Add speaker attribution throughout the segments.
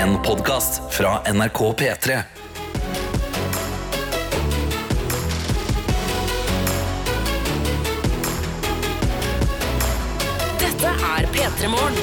Speaker 1: En podkast fra NRK P3.
Speaker 2: Dette er P3 Morgen.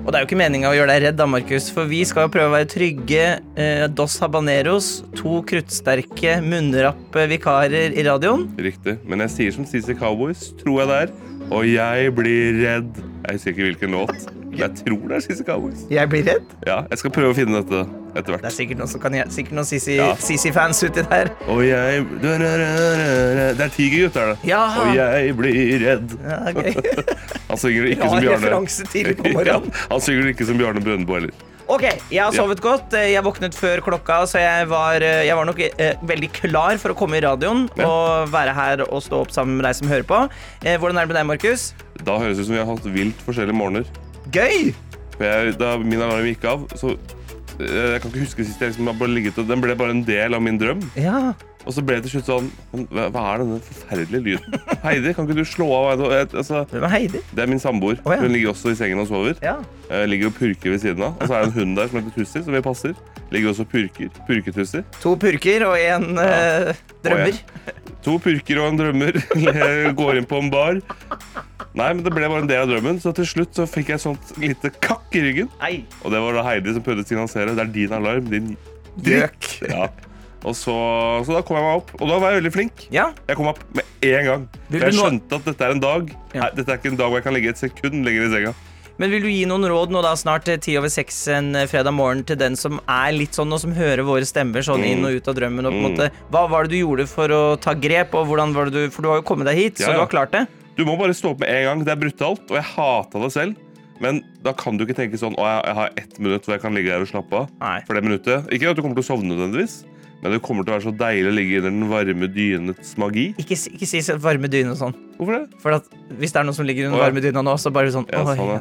Speaker 3: Og det er jo ikke meninga å gjøre deg redd, da, Markus, for vi skal jo prøve å være trygge. Eh, Dos Habaneros, to kruttsterke, munnrappe vikarer i radioen.
Speaker 4: Riktig. Men jeg sier som CC Cowboys, tror jeg det er. Og jeg blir redd. Jeg husker ikke hvilken låt. Men jeg tror det er CC Cowboys.
Speaker 3: Jeg blir redd.
Speaker 4: Ja, jeg skal prøve å finne dette etter hvert.
Speaker 3: Det er sikkert noen som kan sikkert noen. Sisi-fans uti der.
Speaker 4: Og jeg Det er Tigergutt, er det.
Speaker 3: Ja.
Speaker 4: Og jeg blir redd.
Speaker 3: Ja, okay.
Speaker 4: Han synger det ikke som Bjarne. Ja, han synger det ikke som Bjarne Brøndbo heller.
Speaker 3: Ok, jeg har sovet godt. Jeg våknet før klokka, så jeg var, jeg var nok eh, veldig klar for å komme i radioen
Speaker 4: Ja.
Speaker 3: og være her og stå opp sammen med deg som hører på. Eh, hvordan er det med deg, Markus?
Speaker 4: Da høres det ut som vi har hatt vilt forskjellige morgener.
Speaker 3: Gøy!
Speaker 4: Jeg, da min alarm gikk av, så eh, Jeg kan ikke huske sist jeg liksom bare ligget og Den ble bare en del av min drøm.
Speaker 3: Ja.
Speaker 4: Og så ble det til slutt sånn hva, hva er denne forferdelige lyden? Heidi, kan ikke du slå av? Jeg- Altså,
Speaker 3: Hvem er Heidi?
Speaker 4: det er min samboer.
Speaker 3: Oh, ja.
Speaker 4: Hun ligger også i sengen og sover.
Speaker 3: Ja.
Speaker 4: Eh, ligger og purker ved siden av. Og så er det en hund der som heter Tussi, som vi passer. Ligger også og purker. Purketussi.
Speaker 3: To purker og en eh, drømmer.
Speaker 4: To purker og en drømmer. Jeg går inn på en bar. Nei, men det ble bare en del av drømmen, så til slutt så fikk jeg et sånt lite kakk i ryggen.
Speaker 3: Ei.
Speaker 4: Og det var da Heidi som prøvde å signalisere. Det er din alarm, din
Speaker 3: Gjøk.
Speaker 4: Ja. Og så, så da kom jeg meg opp, og da var jeg veldig flink.
Speaker 3: Ja.
Speaker 4: Jeg kom opp med en gang. For jeg skjønte at dette er en dag
Speaker 3: Ja.
Speaker 4: Nei, Dette er ikke en dag hvor jeg kan ligge et sekund lenger i senga.
Speaker 3: Men vil du gi noen råd nå da snart eh, ti over seks en eh, fredag morgen til den som er litt sånn, og som hører våre stemmer sånn inn og ut av drømmen? Og på en
Speaker 4: Mm.
Speaker 3: måte, hva var det du gjorde for å ta grep, og hvordan var det du For du har jo kommet deg hit, så
Speaker 4: Ja,
Speaker 3: du har klart det.
Speaker 4: Du må bare stå opp med en gang. Det er brutalt, og jeg hata det selv. Men da kan du ikke tenke sånn Å, jeg, har ett minutt hvor jeg kan ligge her og slappe av.
Speaker 3: Nei.
Speaker 4: For det minuttet. Ikke at du kommer til å sovne nødvendigvis, men det kommer til å være så deilig å ligge under den varme dynets magi.
Speaker 3: Ikke, ikke si varme dyne og sånn.
Speaker 4: Hvorfor det?
Speaker 3: For hvis det er noen som ligger under
Speaker 4: den
Speaker 3: varme dyna nå, så bare sånn
Speaker 4: Ja, sånn, ja.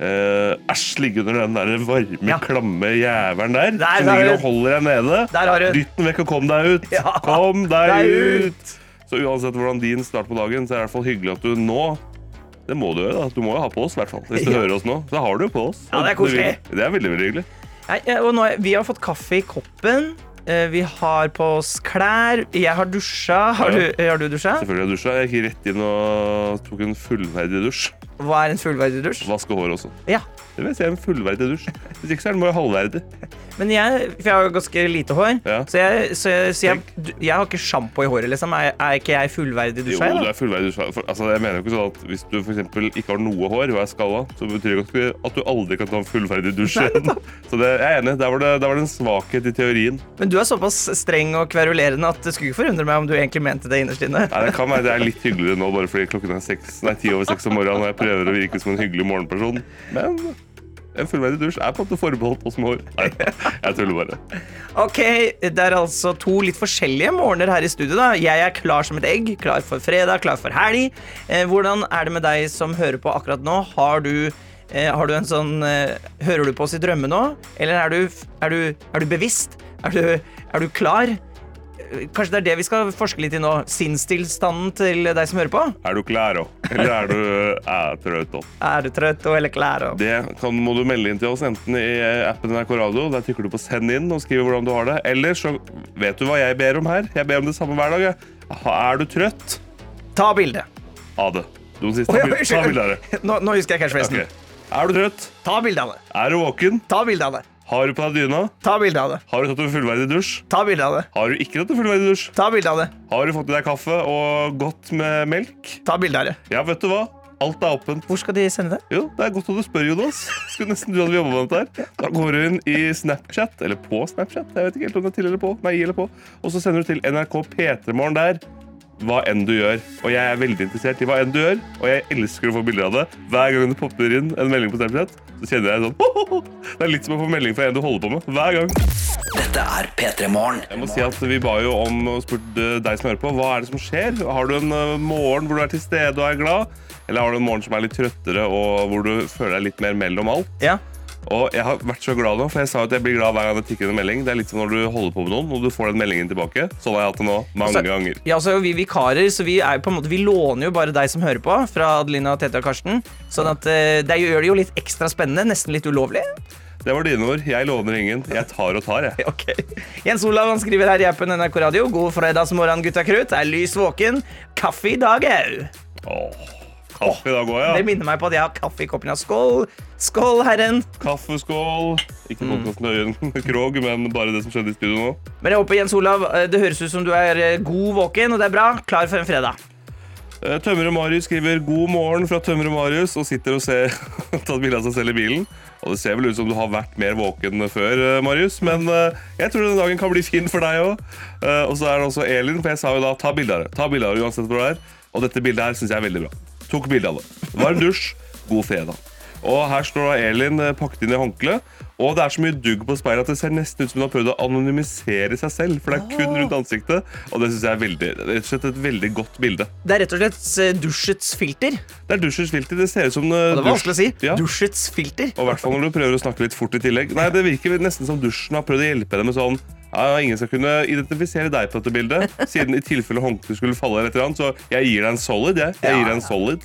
Speaker 4: Eh, Æsj, ligge under den der varme,
Speaker 3: Ja.
Speaker 4: klamme jævelen der.
Speaker 3: Der,
Speaker 4: som ligger og holder deg nede. Dytt den vekk og kom deg ut.
Speaker 3: Ja.
Speaker 4: Kom deg
Speaker 3: Deg
Speaker 4: ut.
Speaker 3: ut.
Speaker 4: Så uansett hvordan din start på dagen, så er det i hvert fall hyggelig at du nå Det må du gjøre. da. Du må jo ha på oss, i hvert fall. Hvis du
Speaker 3: Ja.
Speaker 4: hører oss nå, så har du jo på oss.
Speaker 3: Ja, det er koselig.
Speaker 4: Det er veldig, veldig hyggelig.
Speaker 3: Nei, ja, nå, vi har fått kaffe i koppen. Eh, Vi har på oss klær. Jeg har dusja. Har
Speaker 4: Ja.
Speaker 3: du, har du dusja?
Speaker 4: Selvfølgelig har jeg dusja. Jeg gikk rett inn og tok en fullverdig dusj.
Speaker 3: Hva er en fullverdig dusj?
Speaker 4: Vaske hår også.
Speaker 3: Ja.
Speaker 4: Det vil si en fullverdig dusj. Hvis ikke så er den bare halvverdig.
Speaker 3: Men jeg, for jeg har ganske lite hår,
Speaker 4: Ja.
Speaker 3: så, jeg, så, jeg, så jeg, jeg har ikke sjampo i håret. liksom Er, er ikke jeg fullverdig
Speaker 4: Jo, du er fullverdig dusj. For, altså, jeg mener jo ikke sånn at Hvis du eksempel ikke har noe hår og er skalla, så betyr det ikke at du aldri kan ta en fullverdig dusj igjen. Så det, jeg er enig. Der var det, der var det en svakhet i teorien.
Speaker 3: Men du er såpass streng og kverulerende at det skulle ikke forundre meg om du egentlig mente det innerst inne.
Speaker 4: Nei, Det kan være det er litt hyggeligere nå, bare fordi klokken er seks, nei, ti over seks om morgenen og jeg prøver å virke som en hyggelig morgenperson. Men en fullverdig dusj er på en måte forbeholdt oss hår. Nei, jeg tuller bare.
Speaker 3: Ok, Det er altså to litt forskjellige morgener her i studio. da Jeg er klar som et egg, klar for fredag, klar for helg. Eh, hvordan er det med deg som hører på akkurat nå? Har du, eh, har du en sånn eh, Hører du på oss i drømme nå? Eller er du, er du, er du bevisst? Er du, er du klar? Kanskje det er det vi skal forske litt i nå? Sinnstilstanden til deg som hører på?
Speaker 4: Er du klar, da? Eller er du trøtt
Speaker 3: og eller klar? Og...
Speaker 4: Det kan, må du melde inn til oss, enten i appen NRK Radio. Der trykker du på 'send inn' og skriver hvordan du har det. Eller så vet du hva jeg ber om her. Jeg ber om det samme hver dag. Er du trøtt?
Speaker 3: Ta bilde.
Speaker 4: Ha det. Du må si
Speaker 3: Oi,
Speaker 4: ta,
Speaker 3: oi,
Speaker 4: bil- ta bilde av det.
Speaker 3: Nå, nå husker jeg catchphrasen.
Speaker 4: Okay. Er du trøtt?
Speaker 3: Ta bilde av det.
Speaker 4: Er du våken?
Speaker 3: Ta bilde av det.
Speaker 4: Har du på deg dyna?
Speaker 3: Ta bilde av det.
Speaker 4: Har du tatt en fullverdig dusj?
Speaker 3: Ta bilde av det.
Speaker 4: Har du ikke tatt en fullverdig dusj?
Speaker 3: Ta bilde av det.
Speaker 4: Har du fått i deg kaffe og godt med melk?
Speaker 3: Ta bilde av det.
Speaker 4: Ja, vet du hva? Alt er åpent.
Speaker 3: Hvor skal de sende det?
Speaker 4: Jo, det er godt at du spør, Jonas. Skulle nesten du hadde vi jobba med dette her. Da går du inn i Snapchat, eller på Snapchat, jeg vet ikke helt om det er til eller på, nei, eller på, og så sender du til NRK P3morgen der. Hva enn du gjør. Og jeg er veldig interessert i hva enn du gjør, og jeg elsker å få bilder av det. Hver gang det popper inn en melding på Snapchat, så kjenner jeg sånn Det er litt som å få melding fra en du holder på med. Hver gang.
Speaker 1: Dette er P3 Morgen.
Speaker 4: Jeg må si at Vi ba jo om og spurte deg som hører på, hva er det som skjer. Har du en eh, morgen hvor du er til stede og er glad? Eller har du en morgen som er litt trøttere og hvor du føler deg litt mer mellom alt?
Speaker 3: Ja.
Speaker 4: Og jeg har vært så glad nå, for jeg sa at jeg blir glad hver gang det tikker en melding. Det er litt som når du holder på med noen, og du får den meldingen tilbake. Sånn har jeg hatt det nå mange
Speaker 3: Så-
Speaker 4: ganger.
Speaker 3: Ja, så er jo Vi vikarer, så vi, er på en måte, vi låner jo bare deg som hører på, fra Adelina, Tete og Karsten. Sånn at eh, det gjør det jo litt ekstra spennende, nesten litt ulovlig.
Speaker 4: Det var dine ord. Jeg låner ingen. Jeg tar og tar, jeg.
Speaker 3: Ok. Jens Olav han skriver her i appen NRK Radio. God fredagsmorgen, gutta krutt. Er lys våken. Kaffe i dag au.
Speaker 4: Kaffe i dag òg,
Speaker 3: Det minner meg på at jeg har kaffe i koppen. Ja. Skål, skål, herren.
Speaker 4: Kaffeskål. Ikke podkasten Øyen Krog, men bare det som skjedde i studio nå.
Speaker 3: Men jeg håper, Jens Olav, eh, det høres ut som du er eh, god våken, og det er bra. Klar for en fredag.
Speaker 4: Tømmer Tømrer Marius skriver 'God morgen' fra Tømrer Marius og sitter og ser tatt bilde av seg selv i bilen. Og Det ser vel ut som du har vært mer våken før, eh, Marius, men eh, jeg tror denne dagen kan bli fin for deg òg. Og så er det også Elin, for jeg sa jo da 'ta bilde av det'. Ta bilde av det uansett hvor det er. Og dette bildet her syns jeg er veldig bra. Tok bilde av det. Varm dusj, god fredag. Og her står da Elin eh, pakket inn i håndkleet. Og det er så mye dugg på speilet at det ser nesten ut som hun har prøvd å anonymisere seg selv. For det er kun rundt ansiktet. Og det syns jeg er veldig, rett og slett et veldig godt bilde.
Speaker 3: Det er rett og slett eh, dusjets filter.
Speaker 4: Det er dusjets filter. Det ser ut som eh,
Speaker 3: det var vanskelig å si.
Speaker 4: Ja.
Speaker 3: Dusjets filter.
Speaker 4: Og i hvert fall når du prøver å snakke litt fort i tillegg. Nei, Det virker nesten som dusjen har prøvd å hjelpe deg med sånn ja, Ingen skal kunne identifisere deg på dette bildet, siden i tilfelle håndkleet skulle falle. eller et eller annet, Så jeg gir deg en solid. Jeg, jeg gir deg en solid.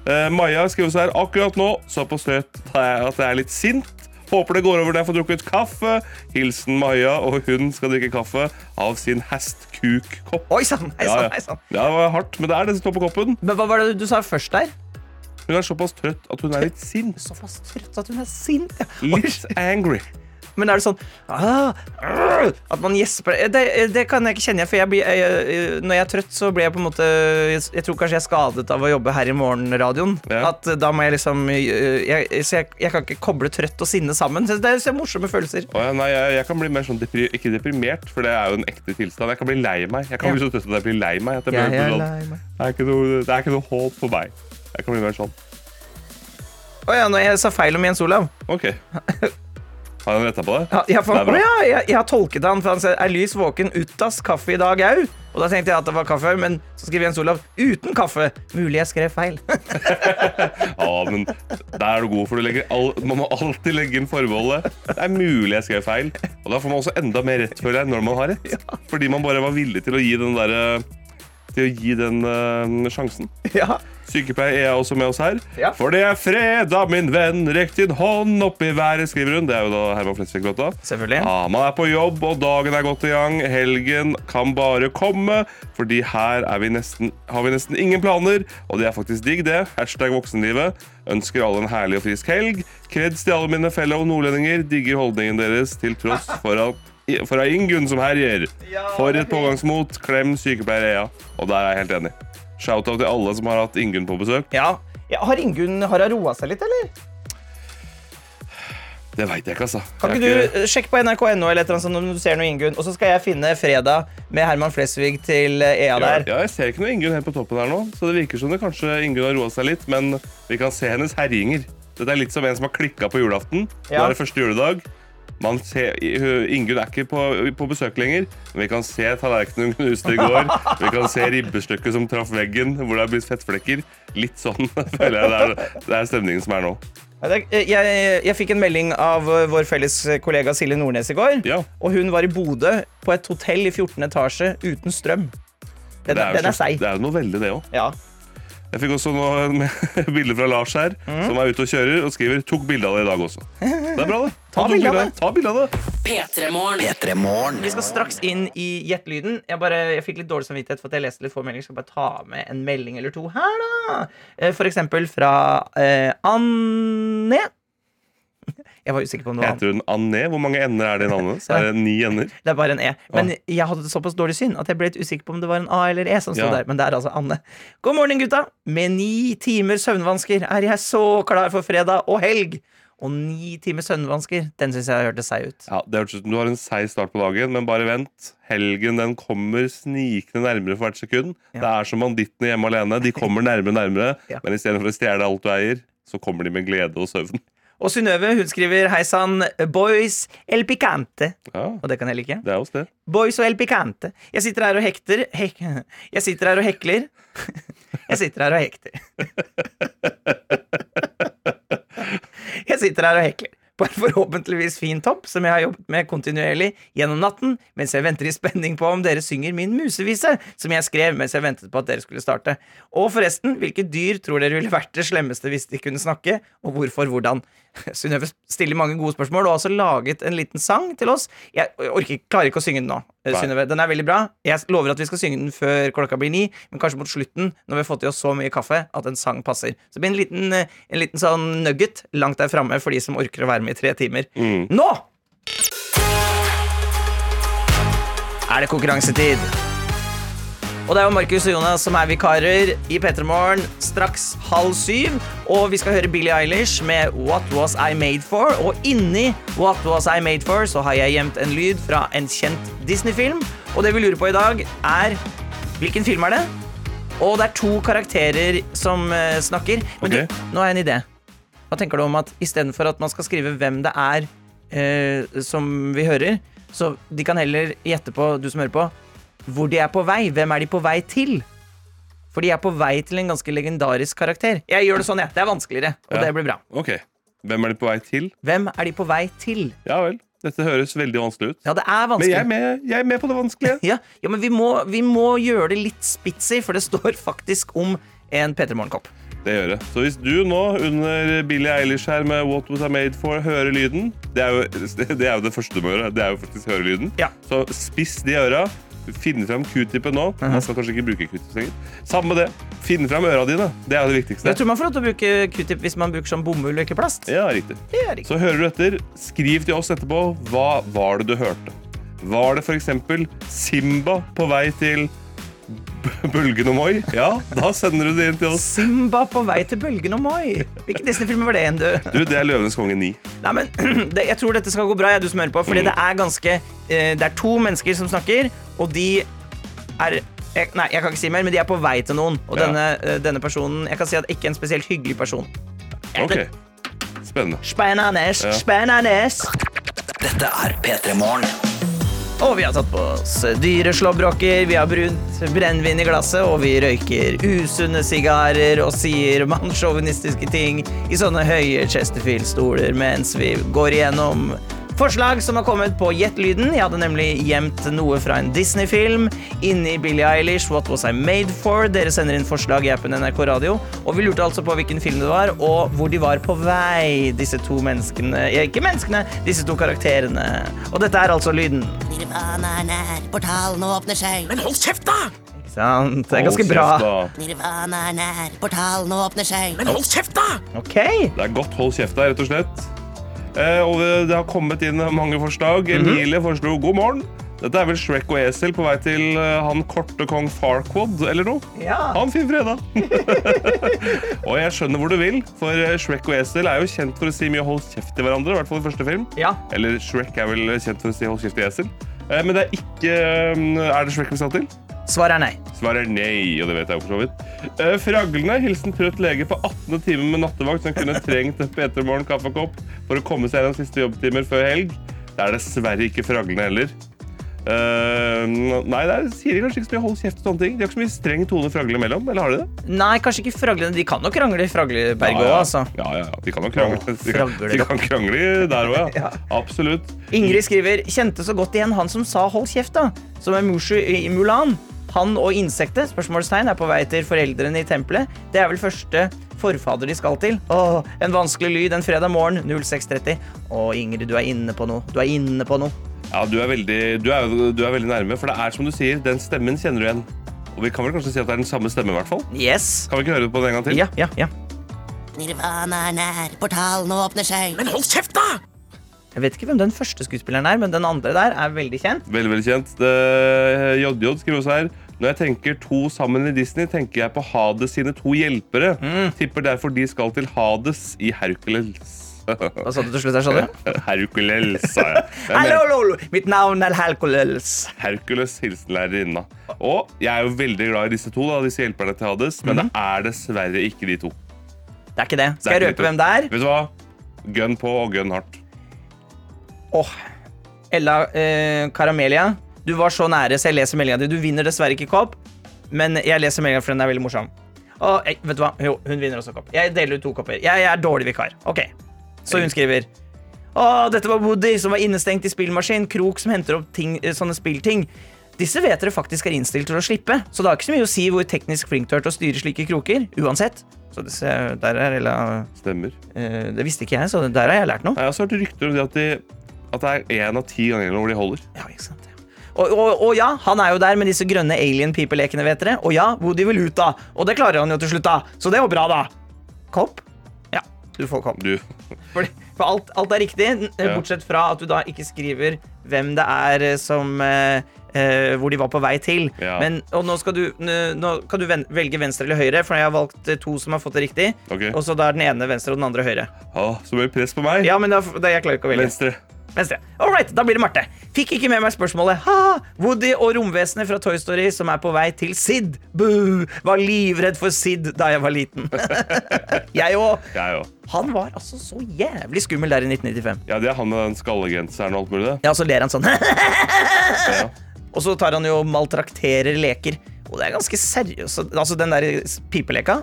Speaker 4: Uh, Maja skriver så her akkurat nå, såpass støt at jeg er litt sint. Håper det går over når jeg får drukket kaffe. Hilsen Maja, og hun skal drikke kaffe av sin hestkuk-kopp.
Speaker 3: Oi sann,
Speaker 4: Ja, ja. ja, det var hardt, men det er det som står på koppen.
Speaker 3: Men hva var det du sa først der?
Speaker 4: Hun er såpass trøtt at hun er litt sint.
Speaker 3: Såpass trøtt at hun er sint. Ja.
Speaker 4: Litt angry.
Speaker 3: Men er det sånn ah, At man gjesper det, det kan jeg ikke kjenne igjen. For jeg blir, jeg, jeg, når jeg er trøtt, så blir jeg på en måte Jeg, tror kanskje jeg er skadet av å jobbe her i morgenradioen.
Speaker 4: Ja.
Speaker 3: At eh, da må jeg liksom eh, jeg, Så jeg, jeg kan ikke koble trøtt og sinne sammen. Så det er så morsomme følelser.
Speaker 4: Oh, ja, nei, jeg, kan bli mer sånn depri ikke deprimert, for det er jo en ekte tilstand. Jeg kan bli lei meg. Jeg kan
Speaker 3: Ja.
Speaker 4: bli så trøtt at jeg blir lei meg. Blir sånn,
Speaker 3: meg.
Speaker 4: det, er noe, det er ikke noe håp for meg. Jeg kan bli mer sånn.
Speaker 3: Å ja, nå, jeg sa feil om Jens Olav.
Speaker 4: OK. Har han retta på det?
Speaker 3: Ja, jeg,
Speaker 4: Det er
Speaker 3: ja, jeg, jeg har tolket han, for han sier 'er lys våken utas kaffe i dag au'? Og da tenkte jeg at det var kaffe, men så skriver Jens Olav 'uten kaffe'. Mulig jeg skrev feil.
Speaker 4: Ja, men der er du god, for du legger all, man må alltid legge inn forbeholdet. Det er mulig jeg skrev feil. Og da får man også enda mer rett, føler jeg, når man har rett. Fordi man bare var villig til å gi den derre Til å gi den uh, sjansen.
Speaker 3: ja.
Speaker 4: Sykepleier er også med oss her.
Speaker 3: Ja.
Speaker 4: For det er fredag, min venn. Rekk din hånd opp i været, skriver hun. Det er jo da Herman Flesvig-låta.
Speaker 3: Selvfølgelig.
Speaker 4: Ja, man er på jobb, og dagen er godt i gang. Helgen kan bare komme, fordi her er vi nesten, har vi nesten ingen planer. Og det er faktisk digg, det. Hashtag voksenlivet. Ønsker alle en herlig og frisk helg. Kreds til alle mine fellow nordlendinger. Digger holdningen deres til tross for at fra Ingunn som herjer. For et pågangsmot. Klem sykepleier Ea. Og der er jeg helt enig. Shout-out til alle som har hatt Ingunn på besøk.
Speaker 3: Ja. ja har Ingunn har hun roa seg litt, eller?
Speaker 4: Det veit jeg ikke, altså.
Speaker 3: Kan ikke,
Speaker 4: ikke
Speaker 3: du sjekke på nrk.no eller et eller om du ser noe Ingunn, og så skal jeg finne fredag med Herman Flesvig til eh, EA der.
Speaker 4: ja, jeg ser ikke noe Ingunn helt på toppen her nå, så det virker som det kanskje Ingunn har roa seg litt, men vi kan se hennes herjinger. Dette er litt som en som har klikka på julaften. Nå er det første juledag. Man ser, Ingunn er ikke på, på besøk lenger, men vi kan se tallerkenen hun knuste i går. Vi kan se ribbestykket som traff veggen, hvor det har blitt fettflekker. Litt sånn føler jeg det er, det er stemningen som er nå.
Speaker 3: Er- Jeg, jeg fikk en melding av eh, vår felles kollega Silje Nordnes i går.
Speaker 4: Ja.
Speaker 3: Og hun var i Bodø på et hotell i 14. etasje uten strøm. Den,
Speaker 4: Det er,
Speaker 3: den er seig.
Speaker 4: det er jo noe veldig, det òg.
Speaker 3: Ja.
Speaker 4: Jeg fikk også noe med bilder fra Lars her,
Speaker 3: Mm.
Speaker 4: som er ute og kjører og skriver 'tok bilde av det i dag også'. Det er bra, det.
Speaker 3: Ta
Speaker 4: tok
Speaker 3: bilde av det.
Speaker 4: Ta bilde av det.
Speaker 2: P3morgen.
Speaker 3: Vi skal straks inn i Gjett-lyden. Jeg, bare- jeg fikk litt dårlig samvittighet for at jeg leste litt få meldinger. Skal bare ta med en melding eller to her, da. Eh, For eksempel fra eh, Anne. Jeg var usikker på om det var.
Speaker 4: Heter hun Anne? Hvor mange ender er det i navnet? Så er det ni ender.
Speaker 3: Det er bare en E. Men jeg hadde såpass dårlig syn at jeg ble litt usikker på om det var en A eller E som sto
Speaker 4: Ja.
Speaker 3: der. Men det er altså Anne. God morgen, gutta. Med ni timer søvnvansker er jeg så klar for fredag og helg. Og ni timer søvnvansker, den syns jeg hørtes seig ut.
Speaker 4: Ja, det hørtes ut som du har en seig start på dagen, men bare vent. Helgen den kommer snikende nærmere for hvert sekund.
Speaker 3: Ja.
Speaker 4: Det er som bandittene hjemme alene. De kommer nærmere nærmere,
Speaker 3: Ja.
Speaker 4: men istedenfor å stjele alt du eier, så kommer de med glede og søvn.
Speaker 3: Og Synnøve hun skriver Hei sann, boys el picante.
Speaker 4: Ja,
Speaker 3: Og det kan jeg like.
Speaker 4: det er også det.
Speaker 3: Boys og el picante. Jeg sitter her og hekter hek, Jeg sitter her og hekler. Jeg sitter her og hekter. Jeg sitter her og hekler. på en forhåpentligvis fin topp som jeg har jobbet med kontinuerlig gjennom natten, mens jeg venter i spenning på om dere synger min musevise, som jeg skrev mens jeg ventet på at dere skulle starte. Og forresten, hvilke dyr tror dere ville vært det slemmeste hvis de kunne snakke, og hvorfor, hvordan? Synnøve stiller mange gode spørsmål og har også laget en liten sang til oss. Jeg orker, klarer ikke å synge den nå, eh, Synnøve. Den er veldig bra. Jeg lover at vi skal synge den før klokka blir ni, men kanskje mot slutten, når vi har fått i oss så mye kaffe, at en sang passer. Så det blir en liten, eh, en liten sånn nugget langt der framme for de som orker å være med i tre timer. Nå er det konkurransetid. Og det er jo Markus og Jonas som er vikarer i P3 Morgen straks halv syv. Og vi skal høre Billie Eilish med What Was I Made For. Og inni What Was I Made For så har jeg gjemt en lyd fra en kjent Disney-film. Og det vi lurer på i dag, er hvilken film er det? Og det er to karakterer som eh, snakker. Men du, nå har jeg en idé. Hva tenker du om at istedenfor at man skal skrive hvem det er eh, som vi hører, så de kan heller gjette på, du som hører på, hvor de er på vei. Hvem er de på vei til? For de er på vei til en ganske legendarisk karakter. Jeg gjør det sånn, jeg. Det er vanskeligere, og
Speaker 4: Ja.
Speaker 3: det blir bra.
Speaker 4: Ok. Hvem er de på vei til?
Speaker 3: Hvem er de på vei til?
Speaker 4: Ja vel. Dette høres veldig vanskelig ut.
Speaker 3: Ja, det er
Speaker 4: Men
Speaker 3: vanskelig.
Speaker 4: jeg er med, jeg er med på det vanskelige.
Speaker 3: Ja, ja men vi må, vi må gjøre det litt spitsy, for det står faktisk om en P3 Morgenkopp.
Speaker 4: Det gjør det. Så hvis du nå under Billie Eilish her med What Was I Made For hører lyden Det er jo det, er jo det første du må gjøre. Det er jo faktisk høre lyden.
Speaker 3: Ja.
Speaker 4: Så spiss de øra. Finn fram q-tippen nå. Man skal kanskje ikke bruke q-tip lenger. Samme det. Finn fram øra dine. Det er det viktigste.
Speaker 3: Jeg tror man får lov til å bruke q-tip hvis man bruker sånn bomull og ikke plast.
Speaker 4: Ja, riktig.
Speaker 3: Det er riktig.
Speaker 4: Så hører du etter. Skriv til oss etterpå. Hva var det du hørte? Var det f.eks. Simba på vei til Bølgen og Moi? Ja, da sender du det inn til oss.
Speaker 3: Simba på vei til bølgen og Moi. Hvilken Disney-film var det igjen, du?
Speaker 4: Du, Det er Løvenes konge 9.
Speaker 3: Nei, men det, Jeg tror dette skal gå bra, jeg, du som hører på. Fordi det er ganske eh, Det er to mennesker som snakker, og de er jeg, Nei, jeg kan ikke si mer, men de er på vei til noen. Og
Speaker 4: Ja.
Speaker 3: denne, eh, denne personen Jeg kan si at ikke en spesielt hyggelig person.
Speaker 4: Ok, Spennende.
Speaker 3: Spennende.
Speaker 4: Ja.
Speaker 3: Spennende.
Speaker 1: Dette er P3 Morgen.
Speaker 3: Og vi har tatt på oss dyre slåbroker, vi har brunt brennevin i glasset, og vi røyker usunne sigarer og sier mannssjåvinistiske ting i sånne høye Chesterfield-stoler mens vi går igjennom forslag som har kommet på Gjett lyden. Jeg hadde nemlig gjemt noe fra en Disney-film inni Billie Eilish, What Was I Made For? Dere sender inn forslag i appen NRK Radio, og vi lurte altså på hvilken film det var, og hvor de var på vei, disse to menneskene ja, Ikke menneskene, disse to karakterene. Og dette er altså lyden.
Speaker 5: Nirvana er nær, portalen åpner seg.
Speaker 2: Men hold kjeft, da!
Speaker 3: Ikke sant? Det er ganske bra.
Speaker 5: Nirvana er nær, portalen åpner seg.
Speaker 2: Men hold kjeft, da!
Speaker 3: Ok.
Speaker 4: Det er godt hold kjeft der, rett og slett. Eh, og det har kommet inn mange forslag. Emilie foreslo god morgen. Dette er vel Shrek og Esel på vei til eh, han korte kong Farquad, eller noe?
Speaker 3: Ja.
Speaker 4: Ha en fin fredag! og jeg skjønner hvor du vil, for eh, Shrek og Esel er jo kjent for å si mye hold kjeft til hverandre. I hvert fall i første film.
Speaker 3: Ja.
Speaker 4: Eller Shrek er vel kjent for å si hold kjeft til esel. Eh, men det er ikke Er det Shrek vi skal til?
Speaker 3: Svaret er nei.
Speaker 4: Svaret er nei, og det vet jeg jo for så vidt. Uh, Fraglene hilsen trøtt lege på 18. time med nattevakt som kunne trengt en P3 Morgen kaffekopp for å komme seg gjennom siste jobbtimer før helg. Det er dessverre ikke Fraglene heller. Uh, nei, det er, sier de kanskje ikke så mye hold kjeft og sånne ting. De har ikke så mye streng tone fraglene imellom, eller har de det?
Speaker 3: Nei, kanskje ikke fraglene. De kan nok krangle i Fragleberget òg,
Speaker 4: ja,
Speaker 3: altså.
Speaker 4: ja, ja, ja. De kan jo krangle.
Speaker 3: Åh,
Speaker 4: De kan, de kan krangle der òg, ja.
Speaker 3: Ja.
Speaker 4: Absolutt.
Speaker 3: Ingrid skriver kjente så godt igjen han som sa 'hold kjeft', da. Som er Mushu i Mulan. Han og insektet spørsmålstegn, er på vei til foreldrene i tempelet. Det er vel første forfader de skal til. Åh, En vanskelig lyd en fredag morgen 06.30. Å, Ingrid, du er inne på noe. Du er inne på noe.
Speaker 4: Ja, du er, veldig, du, er, du er veldig nærme, for det er som du sier, den stemmen kjenner du igjen. Og vi kan vel kanskje si at det er den samme stemme, i hvert fall.
Speaker 3: Yes.
Speaker 4: Kan vi ikke høre det på den en gang til?
Speaker 3: Ja, ja, ja.
Speaker 5: Nirvana er nær, portalen åpner seg.
Speaker 2: Men hold kjeft, da!
Speaker 3: Jeg vet ikke hvem den første skuespilleren er, men den andre der er veldig kjent.
Speaker 4: Veldig, veldig kjent. JJ skriver også her. Når jeg tenker to sammen i Disney, tenker jeg på Hades sine to hjelpere.
Speaker 3: Mm.
Speaker 4: Tipper derfor de skal til Hades i Hercules.
Speaker 3: Hva sa du til slutt her, sa du?
Speaker 4: Hercules, sa jeg.
Speaker 3: Hallo, lolo. Mitt navn er Hercules.
Speaker 4: Hercules, hilsen lærerinna. Og jeg er jo veldig glad i disse to, da, disse hjelperne til Hades, men
Speaker 3: Mhm.
Speaker 4: det er dessverre ikke de to.
Speaker 3: Det er ikke det. Skal
Speaker 4: det
Speaker 3: jeg røpe hvem det er?
Speaker 4: Vet du hva? Gun på og gun hardt.
Speaker 3: Åh, Ella eh, Karamelia, du var så nære, så jeg leser meldinga di. Du vinner dessverre ikke kopp, men jeg leser meldinga for den er veldig morsom. Og, eh, vet du hva? Jo, hun vinner også kopp. Jeg deler ut to kopper. Jeg, jeg er dårlig vikar. Ok. Så hun skriver Å, dette var Woody som var innestengt i spillmaskin. Krok som henter opp ting, eh, sånne spillting. Disse vet dere faktisk er innstilt til å slippe, så det har ikke så mye å si hvor teknisk flink du er til å styre slike kroker. Uansett. Så disse, der er Ella
Speaker 4: Stemmer.
Speaker 3: eh, Det visste ikke jeg, så der har jeg lært noe.
Speaker 4: Jeg har også hørt rykter om det at, de, at det er én av ti ganger hvor de holder.
Speaker 3: Ja, ikke sant ja. og, og, og ja, han er jo der med disse grønne alien-pipelekene, vet dere. Og ja, Woody vil ut, da. Og det klarer han jo til slutt, da. Så det var bra, da. Kopp? Ja, du får kopp.
Speaker 4: Du,
Speaker 3: For, for alt, alt er riktig,
Speaker 4: Ja.
Speaker 3: bortsett fra at du da ikke skriver hvem det er eh, som eh, eh, Hvor de var på vei til.
Speaker 4: Ja.
Speaker 3: Men, og nå, skal du, nå kan du velge venstre eller høyre, for jeg har valgt eh, to som har fått det riktig.
Speaker 4: ok.
Speaker 3: Og så da er den ene venstre og den andre høyre.
Speaker 4: Ah, så mye press på meg.
Speaker 3: Ja, men da, da jeg klarer ikke å velge.
Speaker 4: Venstre.
Speaker 3: Venstre. All right, da blir det Marte. Fikk ikke med meg spørsmålet. Ha! Woody og romvesenet fra Toy Story som er på vei til Sid. Buh! Var livredd for Sid da jeg var liten. jeg òg. Han var altså så jævlig skummel der i 1995.
Speaker 4: Ja, det er han med den skallegenseren og alt mulig, det.
Speaker 3: Ja, så ler han sånn.
Speaker 4: Ja.
Speaker 3: og så tar han jo maltrakterer leker. Og det er ganske seriøst. Altså, den der pipeleka,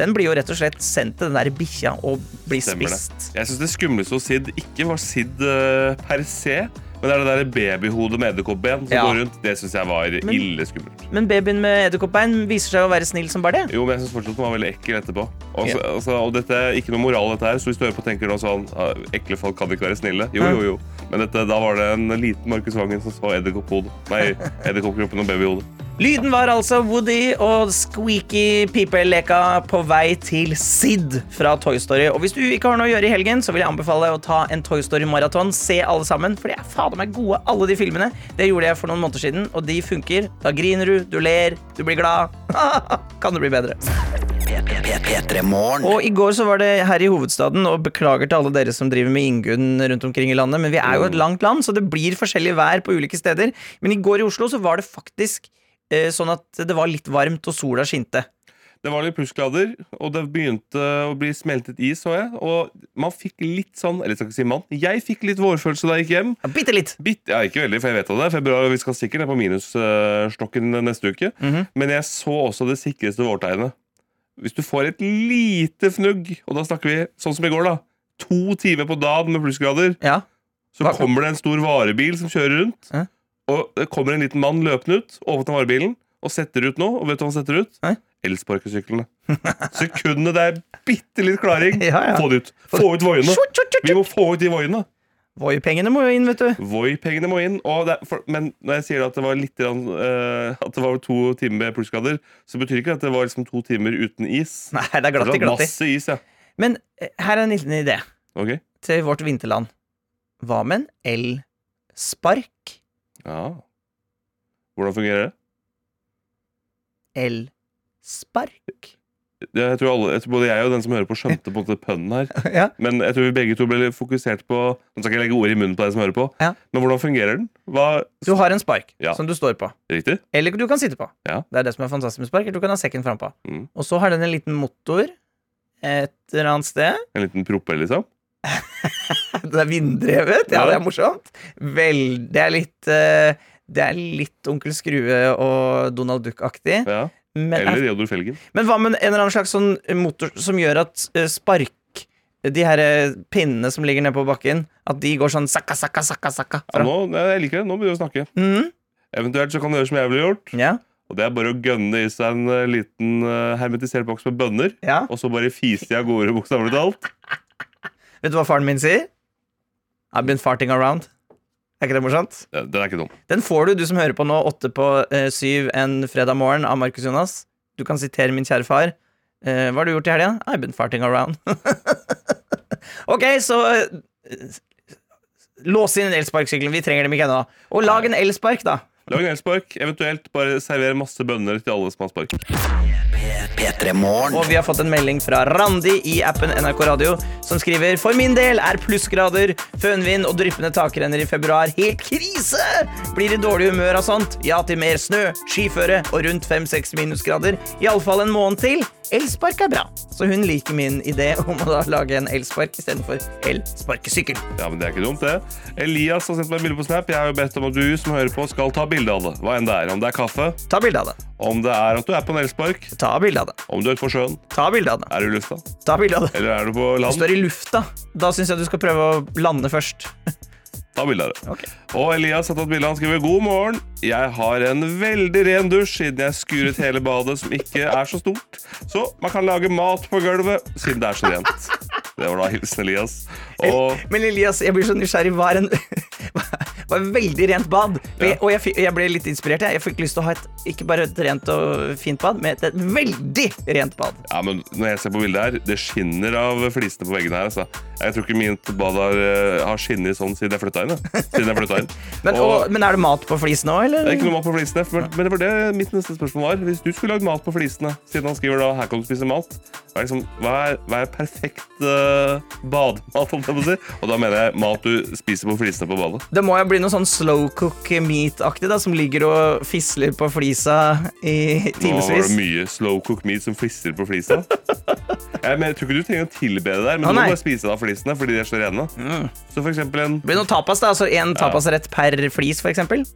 Speaker 3: den blir jo rett og slett sendt til den der bikkja og blir
Speaker 4: Stemmer det.
Speaker 3: spist.
Speaker 4: Jeg syns det skumleste hos Sid ikke var Sid uh, per se, men det er det der babyhodet med edderkoppben som
Speaker 3: Ja.
Speaker 4: går rundt. Det syns jeg var ille skummelt.
Speaker 3: Men babyen med edderkoppbein viser seg å være snill som bare det.
Speaker 4: Jo, men jeg syns fortsatt den var veldig ekkel etterpå. Og,
Speaker 3: Ja.
Speaker 4: altså, og dette er ikke noe moral, dette her. Så hvis du hører på og tenker noe sånn ah, Ekle folk kan ikke være snille. Jo, jo, jo. Men dette, da var det en liten Markus Vangen som så edderkopphodet. Edderkoppkroppen og babyhodet.
Speaker 3: Lyden var altså Woody og Squeaky pipeleka på vei til Sid fra Toy Story. Og hvis du ikke har noe å gjøre i helgen, så vil jeg anbefale å ta en Toy Story-maraton. Se alle sammen, for de er fader meg gode, alle de filmene. Det gjorde jeg for noen måneder siden, og de funker. Da griner du, du ler, du blir glad. kan det bli bedre? Og i går så var det her i hovedstaden, og beklager til alle dere som driver med Ingunn rundt omkring i landet, men vi er jo et langt land, så det blir forskjellig vær på ulike steder. Men i går i Oslo så var det faktisk eh, sånn at det var litt varmt, og sola skinte.
Speaker 4: Det var litt plussgrader, og det begynte å bli smeltet is, så jeg. Og man fikk litt sånn Eller jeg skal ikke si mann. Jeg fikk litt vårfølelse da jeg gikk hjem.
Speaker 3: Ja, Bitte litt.
Speaker 4: Bitt, ja, ikke veldig, for jeg vet at det februar, vi skal sikkert ned på minusstokken neste uke.
Speaker 3: Mhm.
Speaker 4: Men jeg så også det sikreste vårtegnet. Hvis du får et lite fnugg, og da snakker vi sånn som i går, da. To timer på dagen med plussgrader,
Speaker 3: Ja.
Speaker 4: så kommer det en stor varebil som kjører rundt.
Speaker 3: Hæ?
Speaker 4: Og det kommer en liten mann løpende ut, åpner varebilen og setter ut noe. Og vet du hva han setter ut?
Speaker 3: Hæ?
Speaker 4: Elsparkesyklene. Sekundene det er bitte litt klaring,
Speaker 3: Ja, ja.
Speaker 4: få det ut. Få ut voiene. Vi må få ut de voiene.
Speaker 3: Voi-pengene må jo inn, vet du.
Speaker 4: Voi-pengene må inn. Og det, for, men når jeg sier at det var litt grann, eh, At det var to timer med plussgrader, så betyr ikke det at det var liksom to timer uten is.
Speaker 3: Nei, det er
Speaker 4: Det
Speaker 3: glatt i
Speaker 4: var
Speaker 3: glatt i.
Speaker 4: masse is, ja.
Speaker 3: Men eh, her er en liten idé
Speaker 4: Ok?
Speaker 3: til vårt vinterland. Hva med en elspark?
Speaker 4: Ja. Hvordan fungerer det?
Speaker 3: Elspark?
Speaker 4: Jeg tror, alle, jeg tror Både jeg og den som hører på, skjønte på en måte pønnen her.
Speaker 3: Ja.
Speaker 4: Men jeg tror vi begge to ble litt fokusert på Nå skal ikke legge ord i munnen på deg som hører på,
Speaker 3: Ja.
Speaker 4: men hvordan fungerer den? Hva,
Speaker 3: Du har en spark
Speaker 4: Ja.
Speaker 3: som du står på.
Speaker 4: Riktig?
Speaker 3: Eller du kan sitte på.
Speaker 4: Ja.
Speaker 3: Det er det som er fantastisk med spark. Du kan ha sekken frampå.
Speaker 4: Mm.
Speaker 3: Og så har den en liten motor et eller annet sted.
Speaker 4: En liten propell, liksom?
Speaker 3: Det er vinddrevet. Ja, det er morsomt. Vel, det er litt uh, Det er litt Onkel Skrue og Donald Duck-aktig.
Speaker 4: Ja.
Speaker 3: Men,
Speaker 4: Eller Reodor Felgen.
Speaker 3: men hva med en eller annen slags sånn motor som gjør at eh, spark De her eh, pinnene som ligger nede på bakken, at de går sånn sakka, sakka, sakka, sakka.
Speaker 4: Ja, nå, jeg liker det. Nå begynner vi å snakke.
Speaker 3: Mm.
Speaker 4: Eventuelt så kan du gjøre som jeg ville gjort.
Speaker 3: Ja,
Speaker 4: Og det er bare å gønne i seg en liten hermetisert boks med bønner.
Speaker 3: ja.
Speaker 4: Og så bare fise de av gårde, bokstavelig talt.
Speaker 3: Vet du hva faren min sier? I've been farting around. Er ikke det morsomt?
Speaker 4: Ja, Den er ikke dum.
Speaker 3: Den får du, du som hører på nå, åtte på eh, syv en fredag morgen av Markus Jonas. Du kan sitere min kjære far. Eh, hva har du gjort i helga? I've been farting around. ok, så eh, Lås inn elsparkesykkelen. Vi trenger dem ikke ennå. Og lag en elspark, da.
Speaker 4: Lag en elspark. Eventuelt bare server masse bønner til alle som har spark.
Speaker 3: Og vi har fått en melding fra Randi i appen NRK Radio, som skriver For min del er plussgrader, fønvind og dryppende takrenner i februar helt krise! Blir i dårlig humør av sånt. Ja til mer snø, skiføre og rundt 5-6 minusgrader. Iallfall en måned til. Elspark er bra. Så hun liker min idé om å da lage en elspark istedenfor elsparkesykkel.
Speaker 4: Ja, men Det er ikke dumt, det. Elias har sendt meg bilde på Snap. Jeg har jo bedt om at du som hører på, skal ta bilde av det. Hva enn det er. Om det er kaffe,
Speaker 3: Ta bilde av det.
Speaker 4: om det er at du er på en elspark,
Speaker 3: Ta bilde av det.
Speaker 4: om du er på sjøen,
Speaker 3: Ta bilde av det.
Speaker 4: er du i lufta,
Speaker 3: Ta bilde av det.
Speaker 4: eller er du på land
Speaker 3: Du er i lufta. Da syns jeg du skal prøve å lande først.
Speaker 4: Ta bilde av det.
Speaker 3: Ok.
Speaker 4: Og Elias har tatt bilde. Han skriver god morgen. Jeg har en veldig ren dusj siden jeg skuret hele badet, som ikke er så stort. Så man kan lage mat på gulvet siden det er så rent. Det var da hilsen Elias. Og
Speaker 3: Men Elias, jeg blir så nysgjerrig. Hva er en et veldig rent bad? Og jeg, og jeg, jeg ble litt inspirert. Jeg, jeg fikk lyst til å ha et ikke bare et rent og fint bad, men et, et veldig rent bad.
Speaker 4: ja, men når jeg ser på bildet her, det skinner av flisene på veggene her. Altså. Jeg tror ikke mitt bad har, eh, har skinnet sånn siden jeg flytta inn. Siden jeg inn.
Speaker 3: Men, og, men er det mat på flisene òg, eller?
Speaker 4: Det er ikke noe mat på flisene, men, men det var det mitt neste spørsmål var. Hvis du skulle lagd mat på flisene, siden han skriver da 'her kan du spise mat', hva er, liksom, hva er, hva er perfekt uh, bademat? om jeg må si? Og da mener jeg mat du spiser på flisene på badet.
Speaker 3: Det må jo bli noe sånn slow cook meat-aktig, da, som ligger og fisler på flisa i
Speaker 4: Nå var det mye slow cook meat som flister på flisa. Jeg, men, jeg tror ikke du trenger å tilbe det der, men
Speaker 3: Å,
Speaker 4: du må bare spise det av flisene fordi de er så rene. Så for eksempel en
Speaker 3: Det blir noe tapas, da. Altså en tapasrett per flis, for eksempel.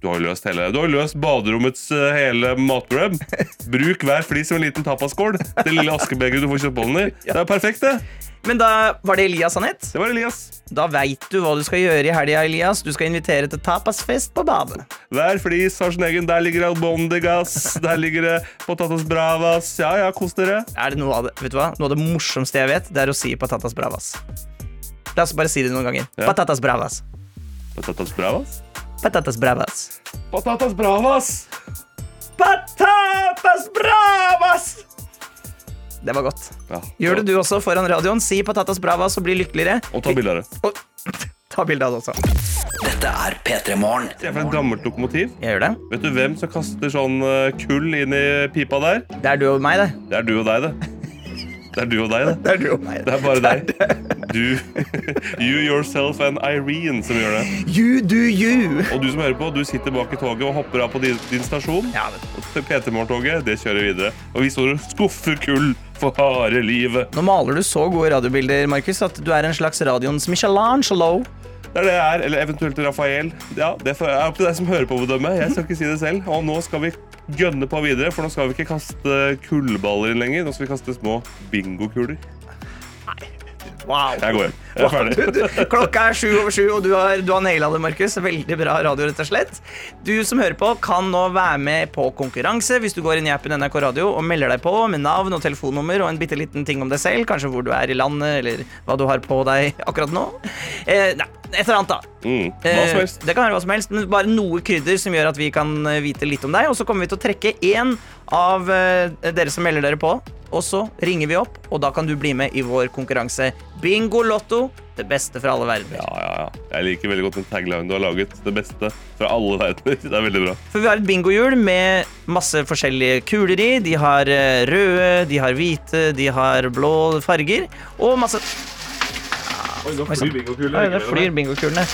Speaker 4: Du har løst hele Du har løst baderommets uh, hele matproblem. Bruk hver flis som en liten tapaskål. Det lille askebegeret du får kjøttbollen i. Det er perfekt, det.
Speaker 3: Men da var det Elias han het.
Speaker 4: Det var Elias.
Speaker 3: Da veit du hva du skal gjøre i helga, Elias. Du skal invitere til tapasfest på badet.
Speaker 4: Hver flis har sin egen. Der ligger albondigas, der ligger det patatas bravas. Ja, ja, kos dere.
Speaker 3: Er det noe av det, vet du hva? Noe av det morsomste jeg vet, det er å si patatas bravas. La oss bare si det noen ganger.
Speaker 4: Ja.
Speaker 3: Patatas bravas.
Speaker 4: Patatas bravas?
Speaker 3: Patatas bravas.
Speaker 4: Patatas bravas!
Speaker 3: Patatas bravas! Det var godt.
Speaker 4: Ja,
Speaker 3: Gjør det du også foran radioen. Si patatas Brava, så bli lykkeligere.
Speaker 4: Og ta bilde av det.
Speaker 3: Og ta bilde av det også.
Speaker 1: Dette er P3 Morgen.
Speaker 4: Se for et gammelt lokomotiv.
Speaker 3: Jeg gjør det.
Speaker 4: Vet du hvem som kaster sånn eh, kull inn i pipa der?
Speaker 3: Det er du og meg, det.
Speaker 4: Det er du og deg, det. Det er du og deg, det.
Speaker 3: Det er du og meg.
Speaker 4: Det er bare deg. Du, you, yourself and Irene som gjør det.
Speaker 3: You do you.
Speaker 4: Og du som hører på, du sitter bak i toget og hopper av på din, din stasjon.
Speaker 3: Ja,
Speaker 4: PT-morgentoget, det kjører videre. Og vi står og skuffer kull for harde livet.
Speaker 3: Nå maler du så gode radiobilder, Markus, at du er en slags radioens Michelangelo.
Speaker 4: Det er det jeg er, eller eventuelt Rafael. Ja, det er opp til deg som hører på å bedømme. Jeg skal ikke si det selv. Og nå skal vi gønne på videre, for nå skal vi ikke kaste kullballer lenger. Nå skal vi kaste små bingokuler.
Speaker 3: Wow.
Speaker 4: Jeg går hjem. Jeg er ferdig.
Speaker 3: Du, du, klokka er sju over sju, og du har, du har naila det, Markus. Veldig bra radio, rett og slett. Du som hører på, kan nå være med på konkurranse hvis du går inn i appen NRK Radio og melder deg på med navn og telefonnummer og en bitte liten ting om deg selv. Kanskje hvor du er i landet, eller hva du har på deg akkurat nå. Eh, nei, et eller annet, da.
Speaker 4: Mm, hva som helst.
Speaker 3: Eh, Det kan være hva som helst, men bare noe krydder som gjør at vi kan eh, vite litt om deg. Og så kommer vi til å trekke én av eh, dere som melder dere på. Og så ringer vi opp, og da kan du bli med i vår konkurranse Bingo Lotto. Det beste fra alle verdener.
Speaker 4: Ja, ja, ja. Jeg liker veldig godt den taglinen du har laget. Det beste fra alle verdener. Det er veldig bra.
Speaker 3: For vi har et bingohjul med masse forskjellige kuler i. De har eh, røde, de har hvite, de har blå farger. Og masse
Speaker 4: Oi, nå
Speaker 3: flyr bingokulene. det flyr bingokulene.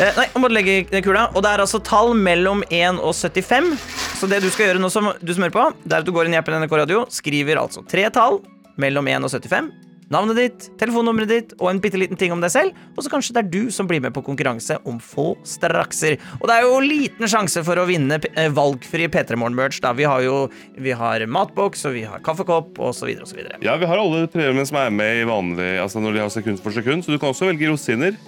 Speaker 3: Eh, nei, jeg måtte legge kula. Og det er altså tall mellom 1 og 75. Så det du skal gjøre nå, som, du som hører på, det er at du går inn i appen NRK Radio, skriver altså tre tall mellom 1 og 75. Navnet ditt, telefonnummeret ditt og en bitte liten ting om deg selv. Og så kanskje det er du som blir med på konkurranse om få strakser. Og det er jo liten sjanse for å vinne eh, valgfri P3 Morgen-merch. da. Vi har jo vi har matboks, og vi har kaffekopp osv. osv.
Speaker 4: Ja, vi har alle premiene som er med i vanlig, altså når de har sekund for sekund, så du kan også velge rosiner.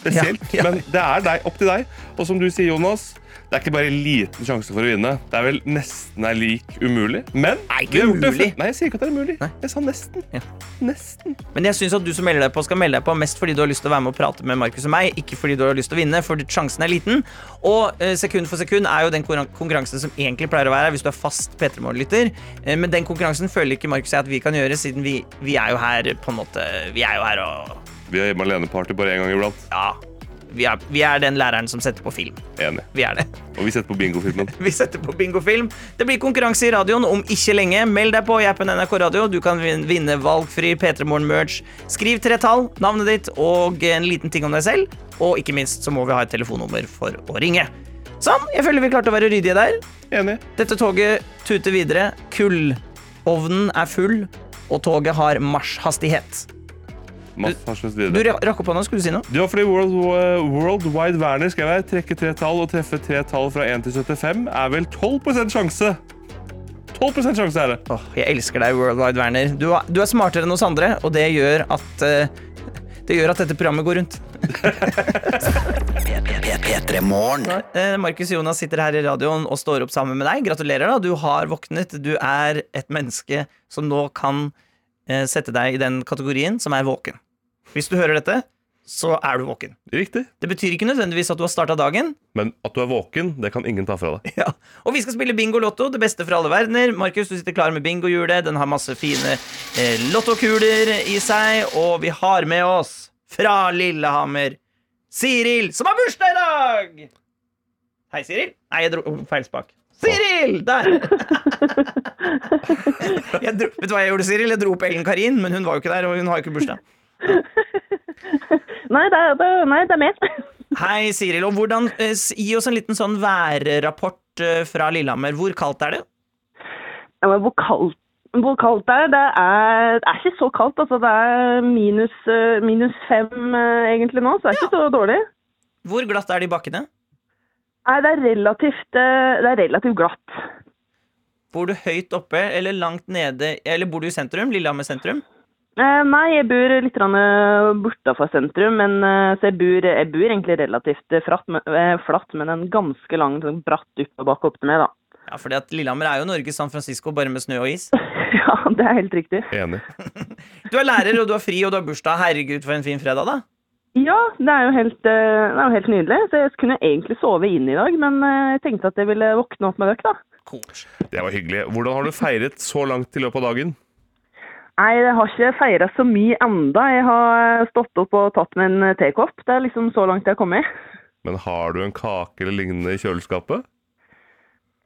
Speaker 4: Spesielt.
Speaker 3: Ja, ja.
Speaker 4: Men det er deg, opp til deg. Og som du sier, Jonas, det er ikke bare liten sjanse for å vinne. Det er vel nesten er lik umulig. Men
Speaker 3: Nei, ikke umulig.
Speaker 4: Nei, jeg sier ikke at det er umulig.
Speaker 3: Nei.
Speaker 4: Jeg sa nesten.
Speaker 3: Ja.
Speaker 4: Nesten.
Speaker 3: Men jeg syns at du som melder deg på, skal melde deg på mest fordi du har lyst til å være med og prate med Markus og meg, ikke fordi du har lyst til å vinne, for sjansen er liten. Og eh, sekund for sekund er jo den konkurransen som egentlig pleier å være her hvis du er fast P3 Morgen-lytter. Eh, men den konkurransen føler ikke Markus jeg at vi kan gjøre, siden vi, vi er jo her på en måte Vi er jo her og
Speaker 4: Vi har hjemme alene-party bare én gang iblant.
Speaker 3: Ja. Vi er, vi er den læreren som setter på film.
Speaker 4: Enig.
Speaker 3: Vi er det.
Speaker 4: Og vi setter på bingofilmen.
Speaker 3: Vi setter på bingofilm. Det blir konkurranse i radioen om ikke lenge. Meld deg på i appen NRK Radio. Du kan vinne valgfri P3 Morgen-merch. Skriv tre tall, navnet ditt og en liten ting om deg selv. Og ikke minst så må vi ha et telefonnummer for å ringe. Sånn, jeg føler vi klarte å være ryddige der.
Speaker 4: Enig.
Speaker 3: Dette toget tuter videre. Kullovnen er full, og toget har marsjhastighet.
Speaker 4: Masse hasj
Speaker 3: Du rakk opp hånda, skulle du si noe?
Speaker 4: Det var fordi World, World Wide Werner skrev her trekke tre tall og treffe tre tall fra 1 til 75 er vel 12% sjanse. 12% sjanse er det.
Speaker 3: Åh, jeg elsker deg, World Wide Werner. Du, er- du er smartere enn oss andre, og det gjør at uh, Det gjør at dette programmet går rundt.
Speaker 1: P3 Morgen.
Speaker 3: Eh, Markus Jonas sitter her i radioen og står opp sammen med deg. Gratulerer, da. Du har våknet. Du er et menneske som nå kan eh, sette deg i den kategorien som er våken. Hvis du hører dette, så er du våken.
Speaker 4: Riktig.
Speaker 3: Det betyr ikke nødvendigvis at du har starta dagen.
Speaker 4: Men at du er våken, det kan ingen ta fra deg.
Speaker 3: Ja. Og vi skal spille bingo lotto, det beste fra alle verdener. Markus, du sitter klar med bingohjulet. Den har masse fine eh, lottokuler i seg. Og vi har med oss fra Lillehammer Siril, som har bursdag i dag! Hei, Siril. Nei, jeg dro oh, feil spak. Siril! Der! jeg dro, vet du hva jeg gjorde, Siril? Jeg dro opp Ellen Karin, men hun var jo ikke der, og hun har jo ikke bursdag.
Speaker 6: Nei, det er, det, nei, det er mer.
Speaker 3: Hei, Siril. Og hvordan, eh, gi oss en liten sånn værrapport eh, fra Lillehammer. Hvor kaldt er det?
Speaker 6: Ja, men hvor kaldt, hvor kaldt det er? Det er, det er ikke så kaldt. Altså, det er minus, eh, minus fem egentlig nå, så det er ikke så dårlig.
Speaker 3: Hvor glatt er det i bakkene?
Speaker 6: Nei, det er relativt, det er relativt glatt.
Speaker 3: Bor du høyt oppe eller langt nede Eller bor du i sentrum? Lillehammer sentrum?
Speaker 6: Eh, nei, jeg bor litt eh, bortafor sentrum, men, eh, så jeg bor, jeg bor egentlig relativt fratt, flatt, men en ganske lang, sånn bratt oppoverbakke opp til meg, da.
Speaker 3: Ja, fordi at Lillehammer er jo Norges San Francisco, bare med snø og is.
Speaker 6: ja, det er helt riktig.
Speaker 4: Enig.
Speaker 3: Du er lærer, og du har fri, og du har bursdag. Herregud, for en fin fredag, da.
Speaker 6: Ja, det er jo helt, det er jo helt nydelig. Så jeg kunne egentlig sove inn i dag, men jeg tenkte at jeg ville våkne opp med dere, da.
Speaker 4: Det var hyggelig. Hvordan har du feiret så langt i løpet av dagen?
Speaker 6: Nei, jeg har ikke feira så mye enda. Jeg har stått opp og tatt meg en tekopp. Det er liksom så langt jeg har kommet.
Speaker 4: Men har du en kake eller lignende i kjøleskapet?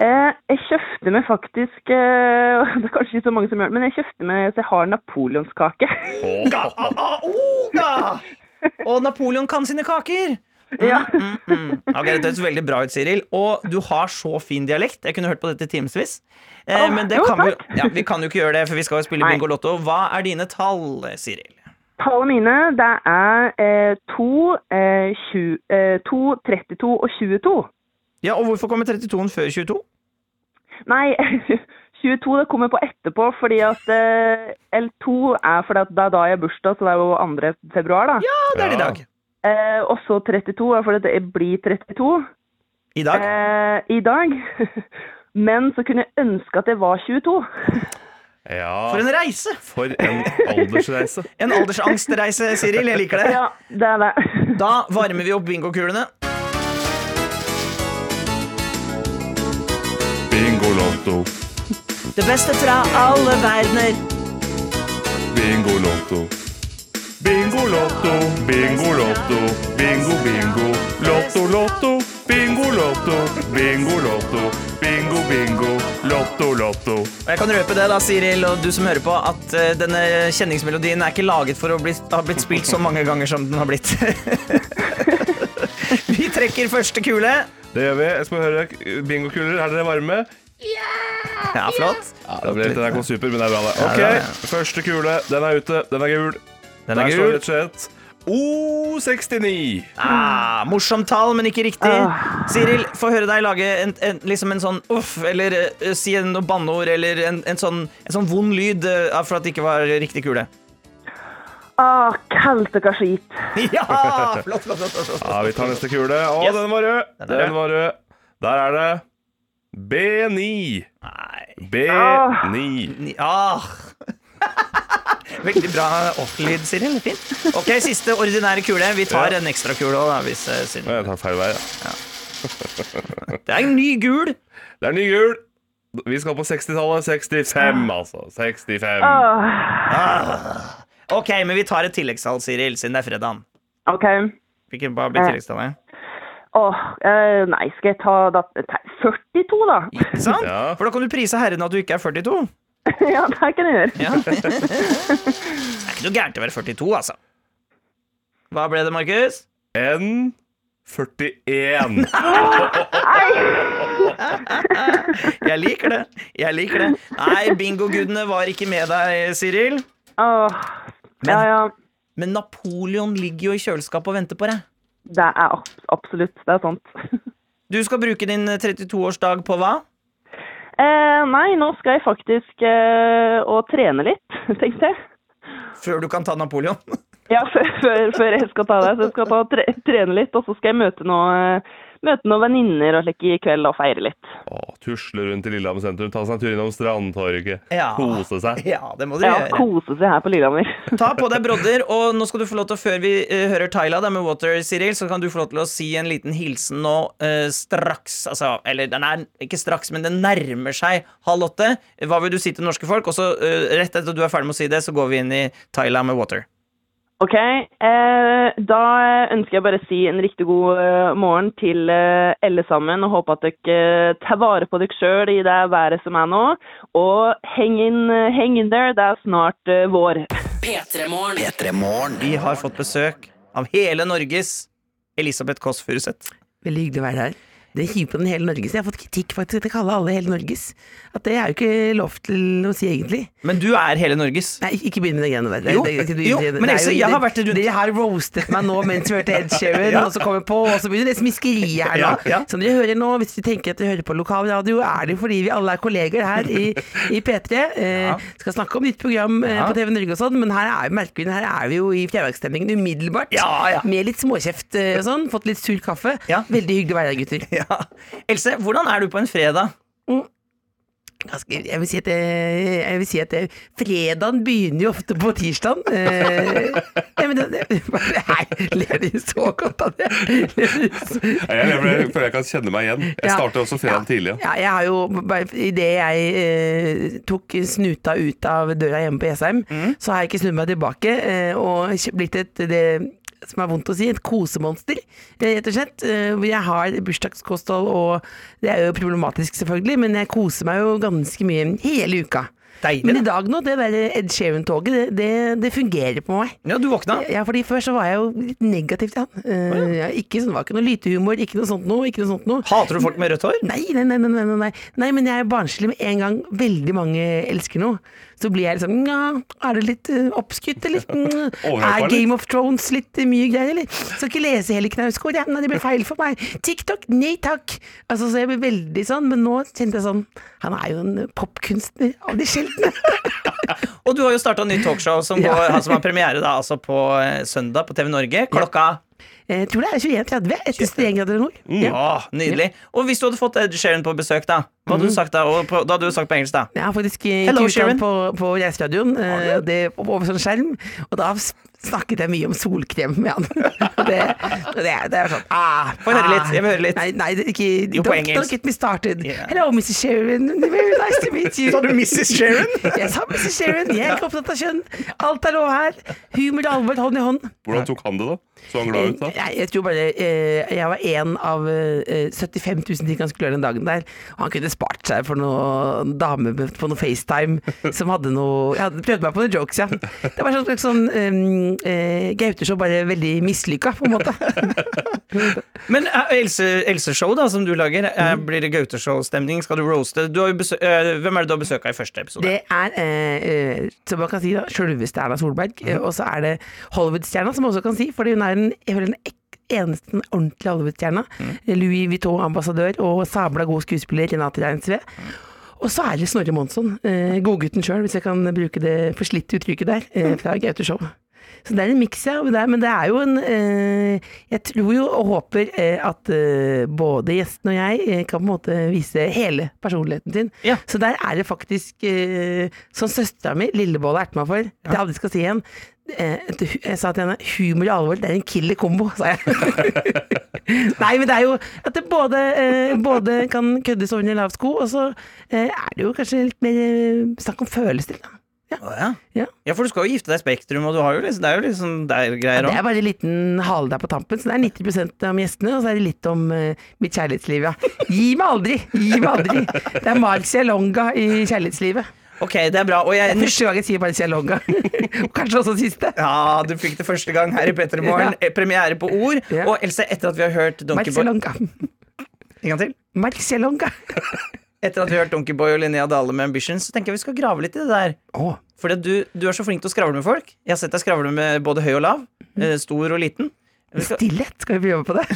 Speaker 6: Eh, jeg kjøpte meg faktisk eh, Det er kanskje ikke så mange som gjør det, men jeg kjøpte meg så jeg har napoleonskake.
Speaker 4: Åh,
Speaker 3: a, oh, ga. Og Napoleon kan sine kaker!
Speaker 6: Ja.
Speaker 3: Mm, mm. Ok, det høres veldig bra ut, Siril. Og du har så fin dialekt. Jeg kunne hørt på dette timevis. Eh, men det kan vi, ja, vi kan jo ikke gjøre det, for vi skal jo spille
Speaker 6: Nei.
Speaker 3: bingo lotto. Hva er dine tall, Siril?
Speaker 6: Tallene mine det er eh, 2, eh, 20, eh, 2, 32 og 22.
Speaker 3: Ja, Og hvorfor kommer 32-en før 22?
Speaker 6: Nei, 22 det kommer på etterpå, fordi at eh, L2 er fordi at det er da jeg har bursdag, så det er jo 2. februar, da.
Speaker 3: Ja, det er det i dag.
Speaker 6: Eh, og så 32 for det blir 32
Speaker 3: I dag?
Speaker 6: eh, i dag. Men så kunne jeg ønske at jeg var 22.
Speaker 4: Ja,
Speaker 3: For en reise!
Speaker 4: for en aldersreise.
Speaker 3: En aldersangstreise, Siril. Jeg liker det.
Speaker 6: Ja, det er det.
Speaker 3: Da varmer vi opp bingokulene.
Speaker 4: Bingolotto,
Speaker 3: Det beste fra alle verdener.
Speaker 4: bingolotto. Bingolotto, bingolotto, bingo, lotto, bingo. bingo. Lotto, lotto, bingo, lotto, Bingo, lotto. bingo, bingo, lotto, lotto.
Speaker 3: Og jeg kan røpe det, da, Siril, og du som hører på, at uh, denne kjenningsmelodien er ikke laget for å bli, ha blitt spilt så mange ganger som den har blitt. vi trekker første kule.
Speaker 4: Det gjør vi. Jeg skal høre bingokuler. Er dere varme?
Speaker 3: Ja, flott.
Speaker 4: Ja, det ble litt NRK Super, men det er bra, det.
Speaker 3: Ja,
Speaker 4: Ok,
Speaker 3: er
Speaker 4: første kule. Den er ute. Den er gul.
Speaker 3: Den
Speaker 4: Der
Speaker 3: er
Speaker 4: står
Speaker 3: gul.
Speaker 4: rett og slett O69.
Speaker 3: Ah, morsomt tall, men ikke riktig.
Speaker 6: Ah.
Speaker 3: Siril, få høre deg lage en, en, liksom en sånn uff, eller eh, si en noe banneord, eller en, en, sånn, en sånn vond lyd eh, for at det ikke var riktig kule.
Speaker 6: Ah, og skit.
Speaker 3: Ja! Flott, flott, flott. flott, flott.
Speaker 4: Ja, vi tar neste kule. Å,
Speaker 3: Yes.
Speaker 4: den var rød.
Speaker 3: Den er rød.
Speaker 4: var rød. Der er det B9.
Speaker 3: Nei
Speaker 4: B9.
Speaker 3: Ni- Ah. Veldig bra off-lyd, Siril. Fint. Ok, Siste ordinære kule. Vi tar
Speaker 4: Ja.
Speaker 3: en ekstra kule òg, hvis eh, Siril
Speaker 4: Jeg tar feil vei, ja.
Speaker 3: Det er en ny gul.
Speaker 4: Det er ny gul. Vi skal på 60-tallet. 65, altså. 65.
Speaker 6: Ah,
Speaker 3: Ok, men vi tar et tilleggstall, Siril, siden det er fredag.
Speaker 6: OK.
Speaker 3: Hvilken, hva blir tilleggstallet?
Speaker 6: Åh, eh, nei, skal jeg ta da, 42, da?
Speaker 3: Ikke sant?
Speaker 4: Ja.
Speaker 3: For da kan du prise herren at du ikke er 42.
Speaker 6: ja, det kan jeg gjøre.
Speaker 3: Ja. det er ikke noe gærent å være 42, altså. Hva ble det, Markus?
Speaker 4: N41.
Speaker 3: Jeg liker det. Jeg liker det. Nei, bingogudene var ikke med deg, Cyril.
Speaker 6: Åh, ja, ja.
Speaker 3: Men Napoleon ligger jo i kjøleskapet og venter på deg.
Speaker 6: Det er absolutt. Det er sant.
Speaker 3: Du skal bruke din 32-årsdag på hva?
Speaker 6: Eh, nei, nå skal jeg faktisk eh, å trene litt, tenkte jeg.
Speaker 3: Før du kan ta Napoleon?
Speaker 6: Ja, før, før, før jeg skal ta deg. Så jeg skal ta tre, trene litt, og så skal jeg møte noen møte noen venninner og slik i kveld og feire litt.
Speaker 4: Å, tusle rundt i Lillehammer sentrum, ta seg en tur innom Strandtorget,
Speaker 3: Ja.
Speaker 4: kose seg.
Speaker 3: Ja, det må du
Speaker 6: Ja,
Speaker 3: gjøre.
Speaker 6: kose seg her på Lillehammer.
Speaker 3: Ta på deg brodder, og nå skal du få lov til før vi uh, hører Tyla med Water, Siril, så kan du få lov til å si en liten hilsen nå uh, straks. Altså, eller den er ikke straks, men den nærmer seg halv åtte. Hva vil du si til norske folk? Og så uh, rett etter at du er ferdig med å si det, så går vi inn i Tyla med Water.
Speaker 6: Ok, eh, da ønsker jeg bare å si en riktig god eh, morgen til eh, alle sammen, og håper at dere eh, tar vare på dere sjøl i det været som er nå. Og heng in, eh, hang in there, det er snart vår.
Speaker 2: P3morgen.
Speaker 1: P3 Morgen.
Speaker 3: Vi har fått besøk av hele Norges Elisabeth Kåss Furuseth.
Speaker 7: Veldig hyggelig å være her. Det hiver på den hele Norges. Jeg har fått kritikk faktisk til å kalle alle hele Norges. At det er jo ikke lov til å si, egentlig.
Speaker 3: Men du er hele Norges.
Speaker 7: Nei, ikke begynn med de greiene der.
Speaker 3: Jo,
Speaker 7: det- det-
Speaker 3: jo, men
Speaker 7: er jo-
Speaker 3: jeg har vært rundt-
Speaker 7: Dere har roastet meg nå mens vi hørte Ed Sheeran,
Speaker 3: Ja.
Speaker 7: og så kommer på, og så begynner det smiskeriet her nå.
Speaker 3: Ja, ja.
Speaker 7: Som dere hører nå, hvis dere tenker at dere hører på lokalradio, er det fordi vi alle er kolleger her i, i P3. Eh,
Speaker 3: Ja.
Speaker 7: Skal snakke om nytt program eh, på TV Norge og sånn, men her er, vi, her er vi jo i fjærverksstemningen umiddelbart.
Speaker 3: Ja, ja.
Speaker 7: Med litt småkjeft eh, og sånn. Fått litt sur kaffe.
Speaker 3: Ja.
Speaker 7: Veldig hyggelig å være her, gutter.
Speaker 3: Ja. Else, hvordan er du på en fredag?
Speaker 7: Ganske, jeg vil si at, jeg vil si at det, fredagen begynner jo ofte på tirsdagen. Eh, nei, men det, det, nei, ler de så godt av det? Så-
Speaker 4: Ja, Jeg jeg føler jeg kan kjenne meg igjen. Jeg
Speaker 7: Ja.
Speaker 4: starter også fredag tidlig. Ja.
Speaker 7: Ja, jeg har jo, Idet jeg eh, tok snuta ut av døra hjemme på Jessheim, så har jeg ikke snudd meg tilbake eh, og blitt et det som er vondt å si, et kosemonster, eh, rett og slett. Eh, jeg har bursdagskosthold, og det er jo problematisk selvfølgelig, men jeg koser meg jo ganske mye hele uka.
Speaker 3: Deilig.
Speaker 7: Men i dag nå, det der Ed Sheeran-toget, det, det, det fungerer på meg.
Speaker 3: Ja, du våkna.
Speaker 7: Ja, fordi Før så var jeg jo litt negativ til han. Eh, ja, ikke, sånn- det var ikke noe lytehumor, ikke noe sånt noe. Ikke noe sånt noe.
Speaker 3: Hater du folk med rødt hår?
Speaker 7: Nei, nei, nei, nei, nei, nei. nei, men jeg er barnslig med en gang veldig mange elsker noe. Så blir jeg liksom Nja, er det litt uh, oppskutt, eller? Mm, er? Game of Thrones litt mye greier, eller? Skal ikke lese hele Knausgård, ja. Nei, det blir feil for meg. TikTok, nei takk. Altså, så jeg blir veldig sånn, men nå kjente jeg sånn Han er jo en uh, popkunstner av de sjeldne.
Speaker 3: Og du har jo starta nytt talkshow som,
Speaker 7: Ja.
Speaker 3: går, som har premiere da, altså på eh, søndag på TV Norge. Klokka
Speaker 7: Jeg tror det er 21.30 etter 21 grader nord. Ja.
Speaker 3: Åh, Nydelig. Og hvis du hadde fått Ed Sheeran på besøk, da hva hadde du sagt da? Og på, da hadde du sagt på engelsk, da.
Speaker 7: Jeg har faktisk eh, intervjuet på, på reiseradioen, eh, over sånn skjerm, og da snakket jeg mye om solkrem med han. Det, det, det er sånn ah,
Speaker 3: Få høre litt, jeg vil høre litt.
Speaker 7: Nei, nei det er ikke
Speaker 3: Jo, på engelsk.
Speaker 7: don't get me started.
Speaker 3: Yeah.
Speaker 7: Hello, Mrs. Sharon. Very nice to meet you.
Speaker 3: Sa du Mrs. Sharon?
Speaker 7: Jeg sa Mrs. Sharon. Jeg er ikke opptatt av kjønn. Alt er lov her. Humor og alvor hånd i hånd.
Speaker 4: Hvordan tok han det, da? Så han glad ut da?
Speaker 7: Jeg, jeg tror bare eh, Jeg var en av eh, 75 000 ting han skulle gjøre den dagen der. Og han kunne spart seg for noen dame på noe FaceTime som hadde noe Jeg hadde prøvd meg på noen jokes, ja. Det var sånn, sånn um, uh, Gauteshow, bare veldig mislykka, på en måte.
Speaker 3: Men uh, Else- Else-show, da, som du lager, eh, blir det Gauteshow-stemning? Skal du roaste? Du har jo besø eh, hvem er det du har besøk av i første episode?
Speaker 7: Det er, eh, eh, som man kan si, da, sjølveste Erna Solberg. eh, Og så er det Hollywood-stjerna, som man også kan si, fordi hun er en, en eneste ordentlige Hollywood-stjerna. Louis Vuitton-ambassadør og sabla god skuespiller Renate Reinsve. Og så er det Snorre Monsson, eh, godgutten sjøl, hvis jeg kan bruke det forslitte uttrykket der, eh, fra Gaute Show. Så det er en miks, ja. Men det er, det er jo en eh, Jeg tror jo og håper eh, at eh, både gjesten og jeg eh, kan på en måte vise hele personligheten sin.
Speaker 3: Ja.
Speaker 7: Så der er det faktisk eh, Som søstera mi, Lillebolle, erter meg for, det jeg aldri skal si igjen. Eh, jeg sa til henne 'humor og alvor, det er en killer kombo', sa jeg. Nei, men det er jo at det både, eh, både kan køddes over en lav sko, og så eh, er det jo kanskje litt mer snakk om følelser, da.
Speaker 3: Å, ja.
Speaker 7: Ja.
Speaker 3: ja, for du skal jo gifte deg Spektrum, og du har jo liksom, det er jo liksom der
Speaker 7: Ja,
Speaker 3: greier
Speaker 7: det er bare en liten hale der på tampen, så det er 90% om gjestene, og så er det litt om uh, mitt kjærlighetsliv, ja. Gi meg aldri! Gi meg aldri! Det er Marcia Longa i kjærlighetslivet.
Speaker 3: Ok, det er bra. Og jeg
Speaker 7: Første gang jeg sier Marcia Longa. kanskje også siste.
Speaker 3: Ja, du fikk det første gang her i P3 Morgen.
Speaker 7: Ja.
Speaker 3: Eh, Premiere på ord.
Speaker 7: Ja.
Speaker 3: Og Else, etter at vi har hørt Donkeyboy. En gang til.
Speaker 7: Marcialonga.
Speaker 3: Etter at vi har hørt Donkeyboy og Linnea Dale med Ambitions, så tenker jeg vi skal grave litt i det der.
Speaker 7: Oh.
Speaker 3: Fordi du, du er så flink til å skravle med folk. Jeg har sett deg skravle med både høy og lav. Mm. Stor og liten.
Speaker 7: Stillhet. Skal vi jobbe på det?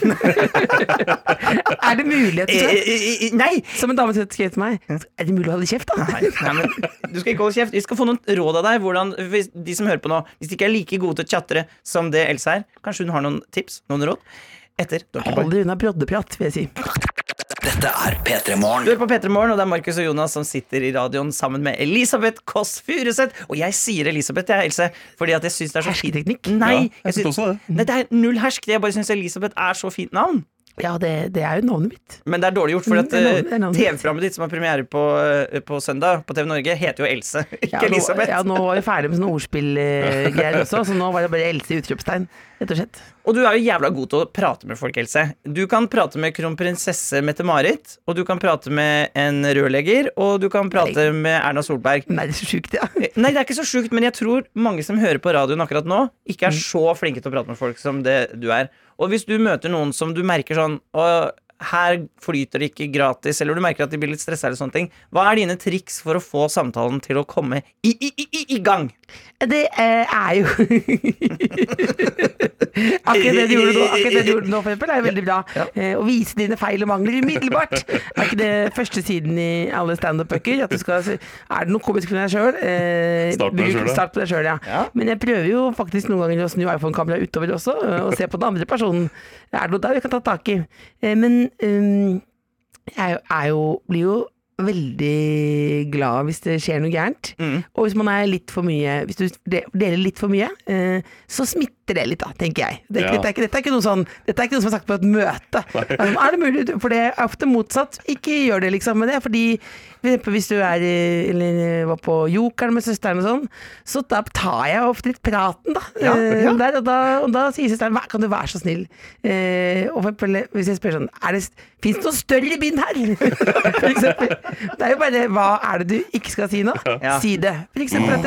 Speaker 7: er det mulig at du
Speaker 3: Eh,
Speaker 7: skal
Speaker 3: eh, eh, Nei!
Speaker 7: Som en dame som skrev til meg Er det mulig å holde kjeft, da?
Speaker 3: Nei, nei, men du skal ikke holde kjeft. Vi skal få noen råd av deg. Hvordan, de som hører på nå Hvis de ikke er like gode til å tjatre som det Else er, kanskje hun har noen tips? Noen råd? Etter.
Speaker 7: Hold deg unna broddeprat, vil jeg si.
Speaker 1: Dette er P3
Speaker 3: Du
Speaker 1: er
Speaker 3: hører på P3 Morgen, og det er Markus og Jonas som sitter i radioen sammen med Elisabeth Kåss Furuseth. Og jeg sier Elisabeth, jeg, Else, fordi at jeg syns det er så.
Speaker 7: Hersketeknikk?
Speaker 3: Nei,
Speaker 4: Ja, jeg
Speaker 3: jeg
Speaker 4: synes også det.
Speaker 3: Nei, det er null hersk. Jeg bare syns Elisabeth er så fint navn.
Speaker 7: Ja, det, det er jo navnet mitt.
Speaker 3: Men det er dårlig gjort, for
Speaker 7: Mm,
Speaker 3: at
Speaker 7: er
Speaker 3: eh,
Speaker 7: ditt.
Speaker 3: TV-programmet ditt som har premiere på, eh, på søndag på TV Norge, heter jo Else, ikke
Speaker 7: Ja, nå,
Speaker 3: Elisabeth.
Speaker 7: ja, nå var vi ferdig med sånne ordspillgreier også, så nå var det bare Else i utropstegn, rett og slett.
Speaker 3: Og du er jo jævla god til å prate med folk, Else. Du kan prate med kronprinsesse Mette-Marit, og du kan prate med en rørlegger, og du kan prate med Erna Solberg.
Speaker 7: Nei, det er så sjukt, ja.
Speaker 3: Eh, Nei, det er ikke så sjukt, men jeg tror mange som hører på radioen akkurat nå, ikke
Speaker 7: Mm.
Speaker 3: er så flinke til å prate med folk som det du er. Og hvis du møter noen som du merker sånn «Å, her flyter det ikke gratis, eller du merker at de blir litt stressa, eller sånne ting, hva er dine triks for å få samtalen til å komme i, i, i, i gang?
Speaker 7: Det eh, er jo Akkurat det du gjorde nå, akkurat det du gjorde nå for eksempel, er jo veldig bra. Eh, å vise dine feil og mangler umiddelbart. Er ikke det første siden i alle standup-bøker? At du skal si- Er det noe komisk for deg sjøl? Eh,
Speaker 4: Start på deg ja.
Speaker 7: Sjøl, ja.
Speaker 3: Ja.
Speaker 7: Men jeg prøver jo faktisk noen ganger å snu iPhone-kameraet utover også, eh, og se på den andre personen. Er det noe der vi kan ta tak i? Men um, jeg er er jo, blir jo veldig glad hvis det skjer noe gærent.
Speaker 3: Mm.
Speaker 7: Og hvis man er litt for mye Hvis du deler litt for mye, eh, så smitter det litt, da, tenker jeg. Det,
Speaker 4: Ja.
Speaker 7: dette, er ikke, dette er ikke noe sånn Dette er ikke noe som er sagt på et møte. Er det mulig? For det er ofte motsatt. Ikke gjør det, liksom. Men det er fordi hvis du er var på Jokeren med søsteren og sånn, så da tar jeg ofte litt praten, da.
Speaker 3: Ja,
Speaker 7: Eh,
Speaker 3: ja.
Speaker 7: Der, og, da og da sier søsteren hva kan du være så snill. Eh, og hvis jeg spør sånn er det, Fins det noe større bind her? for eksempel. Det er jo bare hva er det du ikke skal si nå?
Speaker 3: Ja.
Speaker 7: Si det. For eksempel at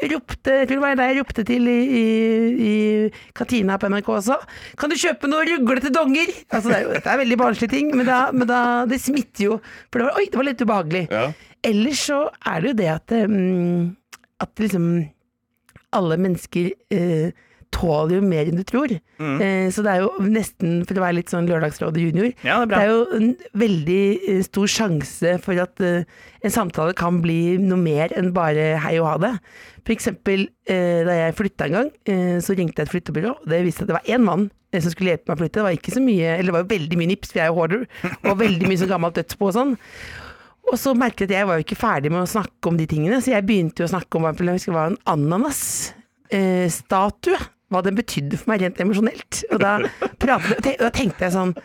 Speaker 7: jeg ropte Jeg tror det var jeg ropte til i, i, i kantina på NRK også. Kan du kjøpe noe ruglete donger? Altså, det er jo, dette er veldig barnslige ting, men, da, men da, det smitter jo. For det var, oi, det var litt ubehagelig.
Speaker 4: Ja.
Speaker 7: Ellers så er det jo det at um, At liksom alle mennesker eh, tåler jo mer enn du tror.
Speaker 3: Mm.
Speaker 7: Eh, så det er jo nesten, for å være litt sånn Lørdagsrådet junior,
Speaker 3: Ja, det er
Speaker 7: det er jo en veldig eh, stor sjanse for at eh, en samtale kan bli noe mer enn bare hei og ha det. For eksempel eh, da jeg flytta en gang, eh, så ringte jeg et flyttebyrå, og det viste at det var én mann eh, som skulle hjelpe meg å flytte. Det var ikke så mye, eller det var jo veldig mye nips, for jeg er jo hoarder, og veldig mye sånn gammelt dødsbo og sånn. Og så merket jeg at jeg var jo ikke ferdig med å snakke om de tingene, så jeg begynte jo å snakke om hva jeg husker var en ananas-statue. Hva den betydde for meg rent emosjonelt. Og da pratet, og da tenkte jeg sånn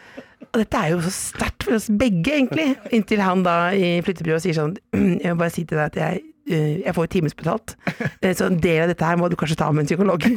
Speaker 7: og dette er jo så sterkt for oss begge, egentlig. Inntil han da i flyttebyrået sier sånn Jeg må bare si til deg at jeg, eh, jeg får timesbetalt, eh, så en del av dette her må du kanskje ta med en psykolog.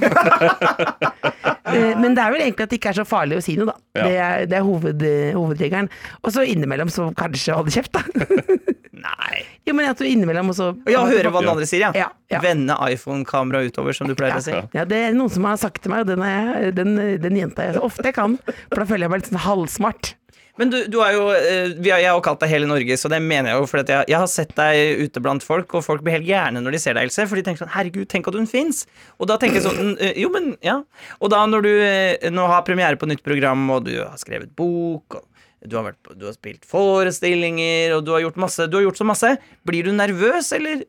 Speaker 7: Eh, Men det er vel egentlig at det ikke er så farlig å si noe, da.
Speaker 4: Ja.
Speaker 7: Det er, det er hoved, hovedregelen. Og så innimellom så kanskje holde kjeft, da.
Speaker 3: Nei.
Speaker 7: Jo, men at du innimellom også
Speaker 3: Ja, høre hva den andre sier, ja.
Speaker 7: Ja, ja.
Speaker 3: Vende iPhone-kameraet utover, som du pleier å si.
Speaker 7: Ja, det er noen som har sagt til meg, og den, jeg, den, den jenta jeg så ofte jeg kan. For da føler jeg meg litt sånn halvsmart.
Speaker 3: Men du, du er jo eh, vi har, Jeg har kalt deg hele Norge, så det mener jeg jo. For at jeg, jeg har sett deg ute blant folk, og folk blir helt gærne når de ser deg, Else. For de tenker sånn Herregud, tenk at hun fins! Og da tenker jeg sånn eh, Jo, men ja. Og da når du eh, nå har premiere på nytt program, og du har skrevet bok, og du har, på, du har spilt forestillinger, og du har gjort masse Du har gjort så masse. Blir du nervøs, eller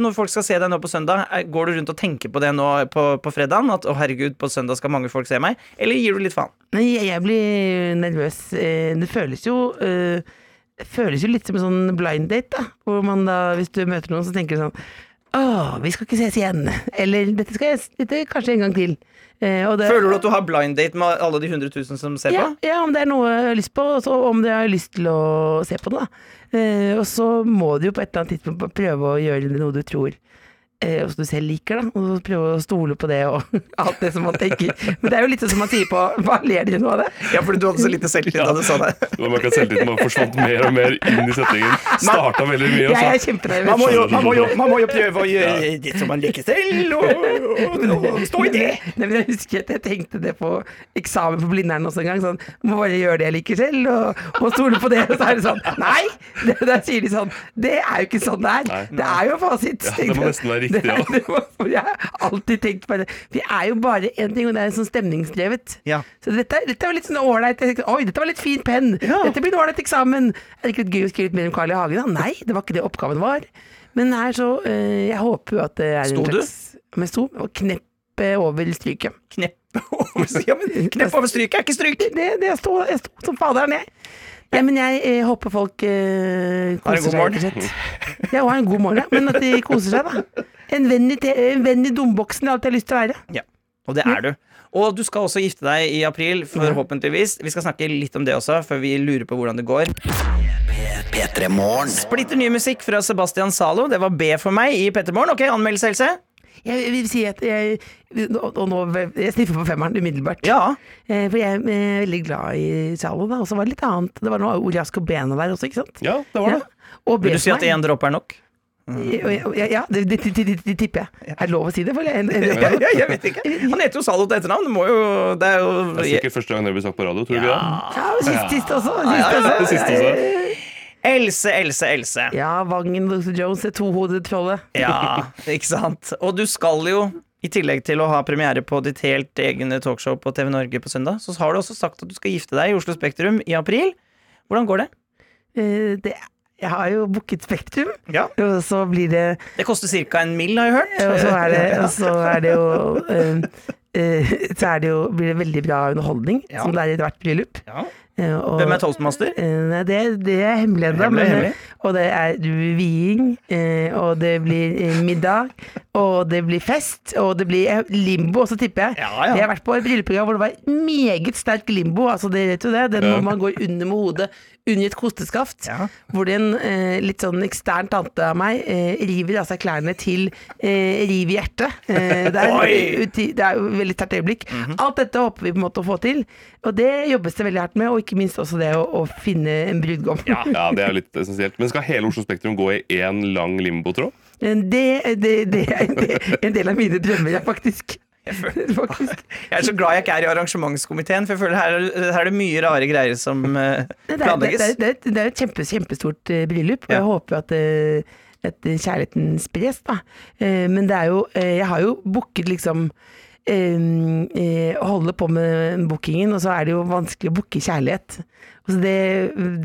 Speaker 3: når folk skal se deg nå på søndag, går du rundt og tenker på det nå på, på fredagen? At å herregud, på søndag skal mange folk se meg? Eller gir du litt faen?
Speaker 7: Nei, jeg, blir nervøs. Eh, Det føles jo eh, føles jo litt som en sånn blind date, da. Hvor man da, hvis du møter noen, så tenker du sånn Å, vi skal ikke ses igjen. Eller dette skal jeg dette kanskje en gang til. Eh, det-
Speaker 3: Føler du at du har blind date med alle de 100 000 som ser
Speaker 7: ja,
Speaker 3: på?
Speaker 7: ja, om det er noe jeg har lyst på, og så om jeg har lyst til å se på det, da. Eh, og så må du jo på et eller annet tidspunkt prøve å gjøre noe du tror eh, og som du selv liker, da. Og prøve å stole på det og alt det som man tenker. Men det er jo litt sånn som man sier på Hva ler dere nå av det?
Speaker 3: Ja, fordi du hadde så lite selvtillit da du sa det.
Speaker 4: Man at Selvtilliten bare forsvant mer og mer inn i setningen. Starta veldig mye, og
Speaker 7: Jeg er
Speaker 4: så.
Speaker 3: Man må, jo, man, må jo, man må jo prøve å gjøre det som man liker selv, og, og, og stå i det.
Speaker 7: Nei, men jeg husker at jeg tenkte det på eksamen på Blindern også en gang. Sånn, må bare gjøre det jeg liker selv, og, og stole på det. Og så er det sånn Nei! Da der sier de sånn Det er jo ikke sånn det er.
Speaker 4: Nei.
Speaker 7: Det er jo fasit.
Speaker 4: Ja, det må nesten være riktig,
Speaker 7: Det
Speaker 4: ja.
Speaker 7: det var, Jeg har alltid tenkt på det. Vi er jo bare én ting, og det er sånn stemningsdrevet.
Speaker 3: Ja.
Speaker 7: Så dette, dette var litt sånn ålreit. Oi, dette var litt fin penn. Dette blir en ålreit eksamen. Er det ikke litt gøy å skrive litt mer om Carl I. Hagen? da? Nei, det var ikke det oppgaven var. Men her så øh, Jeg håper jo at det er
Speaker 3: Sto
Speaker 7: en
Speaker 3: du?
Speaker 7: slags Men sto og knepp eh, over stryket.
Speaker 3: Kneppe over. Ja, men knepp over stryket er ikke stryk.
Speaker 7: Det, det jeg sto, jeg sto som faderen, jeg. Ja, men jeg jeg håper folk eh, koser seg,
Speaker 3: Ha
Speaker 7: en god morgen. Ja, og har en god morgen, ja. Men at de koser seg, da. En venn i, te en venn i dumboksen er alt jeg har lyst til å være.
Speaker 3: Ja, og det er du. Og du skal også gifte deg i april, forhåpentligvis. Vi skal snakke litt om det også, før vi lurer på hvordan det går.
Speaker 1: P3 Morgen.
Speaker 3: Splitter ny musikk fra Sebastian Zalo. Det var B for meg i Pettermorgen. Ok, anmeldelse, Else?
Speaker 7: Jeg vil si at jeg Og nå Jeg sniffer på femmeren umiddelbart.
Speaker 3: Ja.
Speaker 7: Eh, For jeg er eh, veldig glad i Zalo. Og så var det litt annet. Det var noe Oliasco Bena der også, ikke sant?
Speaker 4: Ja, det var det.
Speaker 7: Ja.
Speaker 3: Vil du si at én dråpe er nok?
Speaker 7: Ja, ja det, det, det, det, det tipper jeg. Er det lov å si det? For jeg, jeg,
Speaker 3: Ja, ja, jeg vet ikke. Han heter jo Zalo til etternavn. Det må jo Det er jo
Speaker 4: Det er sikkert første gang det blir sagt på radio, tror du ikke det?
Speaker 7: Ja, og sist, sist også. Sist
Speaker 3: ja, ja,
Speaker 7: også.
Speaker 3: Else, Else, Else.
Speaker 7: Ja, Vangen Luther. Jones, det tohodede trollet.
Speaker 3: Ja, ikke sant. Og du skal jo, i tillegg til å ha premiere på ditt helt egne talkshow på TV Norge på søndag, så har du også sagt at du skal gifte deg i Oslo Spektrum i april. Hvordan går det?
Speaker 7: Uh, Det, jeg har jo booket Spektrum,
Speaker 3: Ja.
Speaker 7: og så blir det
Speaker 3: Det koster ca. en mill, har jeg hørt.
Speaker 7: Og så er det, så er det jo uh, uh, Så er det jo, blir det veldig bra underholdning,
Speaker 3: Ja.
Speaker 7: som det er i ethvert bryllup.
Speaker 3: Ja.
Speaker 7: Eh, og-
Speaker 3: Hvem er toastmaster?
Speaker 7: Eh, Nei, det, det er hemmelig ennå. Og det er viing, eh, og det blir middag, og det blir fest, og det blir limbo, også, tipper jeg.
Speaker 3: Ja, ja.
Speaker 7: Jeg har vært på et brylluprogram hvor det var meget sterk limbo. Altså, det vet du det? Den hvor man går under med hodet under et kosteskaft.
Speaker 3: Ja.
Speaker 7: Hvor en eh, litt sånn ekstern tante av meg eh, river av seg klærne til eh, riv i hjertet. Eh, det, er, uti, det er jo et veldig sterkt øyeblikk. Alt dette håper vi på en måte å få til, og det jobbes det veldig hardt med. Og ikke minst også det å, å finne en brudgom.
Speaker 4: Ja, det er jo litt essensielt. Men skal hele Oslo Spektrum gå i én lang limbotråd?
Speaker 7: Det, det, det er en del, av mine drømmer, ja,
Speaker 3: Jeg er så glad jeg ikke er i arrangementskomiteen, for jeg føler her, her er det mye rare greier som eh, planlegges.
Speaker 7: det, er, det er et kjempe, kjempestort eh, bryllup, og jeg håper at, eh, at kjærligheten spres, da. Men det er jo Jeg har jo booket liksom å holde på med bookingen, og så er det jo vanskelig å booke kjærlighet. Så det,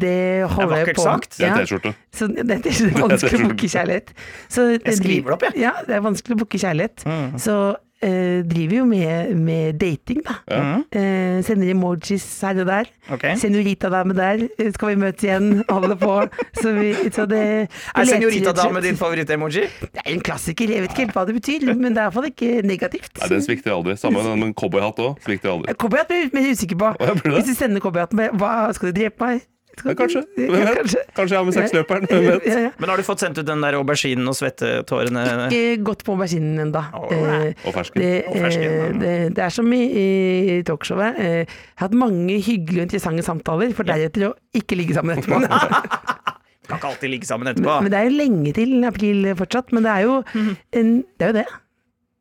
Speaker 7: det holder jeg på
Speaker 3: sagt.
Speaker 4: Det er
Speaker 7: Ja.
Speaker 4: T-skjorte.
Speaker 7: Så det er vanskelig å booke kjærlighet. Så
Speaker 3: Jeg skriver det opp, jeg. Ja.
Speaker 7: Ja, det er vanskelig å booke kjærlighet. Så eh, driver jo med, med dating, da.
Speaker 4: Ja.
Speaker 7: Eh, sender emojis her og der.
Speaker 3: Okay.
Speaker 7: Senorita-dame der. eh, Skal vi møtes igjen? Holde på. Så, vi, så det
Speaker 3: Er senorita-dame din favoritt-emoji?
Speaker 7: Det er en klassiker. Jeg vet ikke helt hva det betyr, men det er iallfall ikke negativt.
Speaker 4: Nei, den svikter aldri. Samme med en cowboyhatt òg. Svikter aldri.
Speaker 7: Cowboyhatt blir jeg mer usikker på. Hvis du sender cowboyhatten med Hva skal du drepe meg?
Speaker 4: Ja, kanskje. Hvem vet?
Speaker 7: Kanskje.
Speaker 4: Kanskje jeg har med seksløperen. Hvem vet?
Speaker 7: Ja, ja.
Speaker 3: Men har du fått sendt ut den der auberginen og svettetårene?
Speaker 7: Ikke gått på auberginen ennå.
Speaker 3: Alright.
Speaker 4: Og fersken.
Speaker 7: Det,
Speaker 3: Og fersken,
Speaker 7: eh, det, det er som i, i talkshowet. Eh, Jeg har hatt mange hyggelige og interessante samtaler, for deretter å ikke ligge sammen etterpå.
Speaker 3: Kan ikke alltid ligge sammen etterpå.
Speaker 7: Men, men det er jo lenge til april fortsatt. Men det er jo, en, det, er jo det.